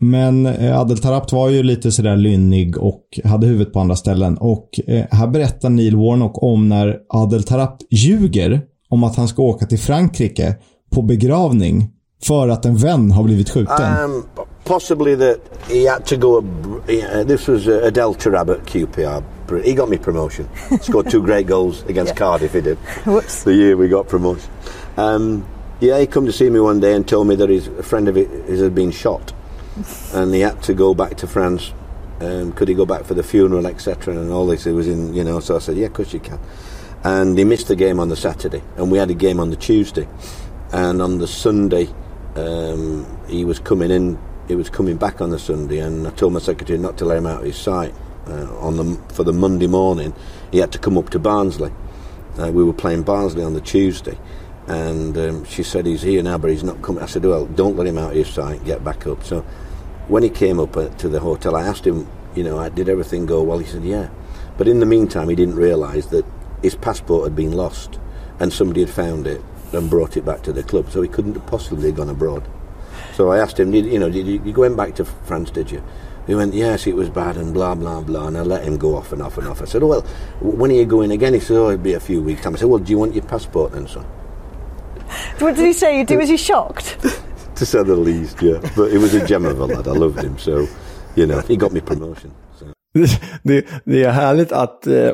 Men eh, Adel Tarapt var ju lite sådär lynnig och hade huvudet på andra ställen. Och eh, här berättar Neil Warnock om när Adel Tarapt ljuger om att han ska åka till Frankrike på begravning för att en vän har blivit skjuten. Um, possibly that he had to go. Uh, this was Adel Tarab at QPR. He got me promotion. Scored two great goals against Cardiff. He did. Whoops. The year we got promotion. Um, yeah, he come to see me one day and told me that his a friend of his had been shot, and he had to go back to France. Um, could he go back for the funeral, etc., and all this? It was in, you know. So I said, yeah, of course you can. And he missed the game on the Saturday, and we had a game on the Tuesday, and on the Sunday um, he was coming in. He was coming back on the Sunday, and I told my secretary not to let him out of his sight. Uh, on the for the Monday morning, he had to come up to Barnsley. Uh, we were playing Barnsley on the Tuesday, and um, she said he's here now, but he's not coming. I said, well, don't let him out of his sight. Get back up. So when he came up uh, to the hotel, I asked him, you know, I, did everything go well? He said, yeah. But in the meantime, he didn't realise that his passport had been lost, and somebody had found it and brought it back to the club, so he couldn't have possibly gone abroad. So I asked him, did, you know, did you, you go back to France, did you? He went, yes, it was bad and blah, blah, blah. And I let him go off and off and off. I said, oh, well, when are you going again? He said, oh, it'll be a few weeks' time. I said, well, do you want your passport then, son? What did he say? He Was he shocked? To say the least, yeah. But it was a gem of a lad. I loved him. So, you know, he got me promotion. So. Det, det är härligt att eh,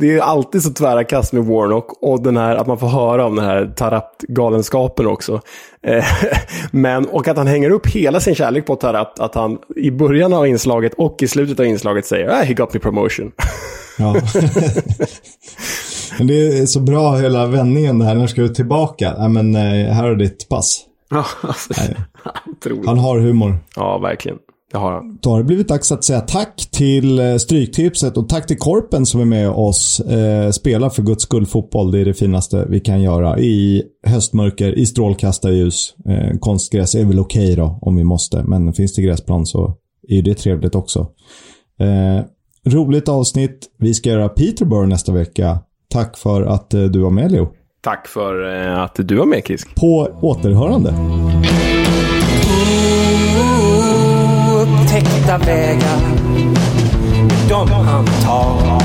det är alltid så tvära kast med Warnock och den här, att man får höra om den här Tarapt-galenskapen också. Eh, men, och att han hänger upp hela sin kärlek på Tarapt, att han i början av inslaget och i slutet av inslaget säger ah, “He got me promotion”. Ja. men det är så bra hela vändningen det här. När ska du tillbaka? Ja, men, eh, här har ditt pass. Ja, alltså, otroligt. Han har humor. Ja, verkligen. Det har han. Då har det blivit dags att säga tack till eh, Stryktipset och tack till Korpen som är med oss. Eh, spela för guds skull fotboll. Det är det finaste vi kan göra. I höstmörker, i strålkastarljus. Eh, konstgräs är väl okej okay då, om vi måste. Men finns det gräsplan så är det trevligt också. Eh, roligt avsnitt. Vi ska göra Peterborough nästa vecka. Tack för att eh, du var med Leo. Tack för eh, att du var med Kisk. På återhörande. Upptäckta vägar. De han tar.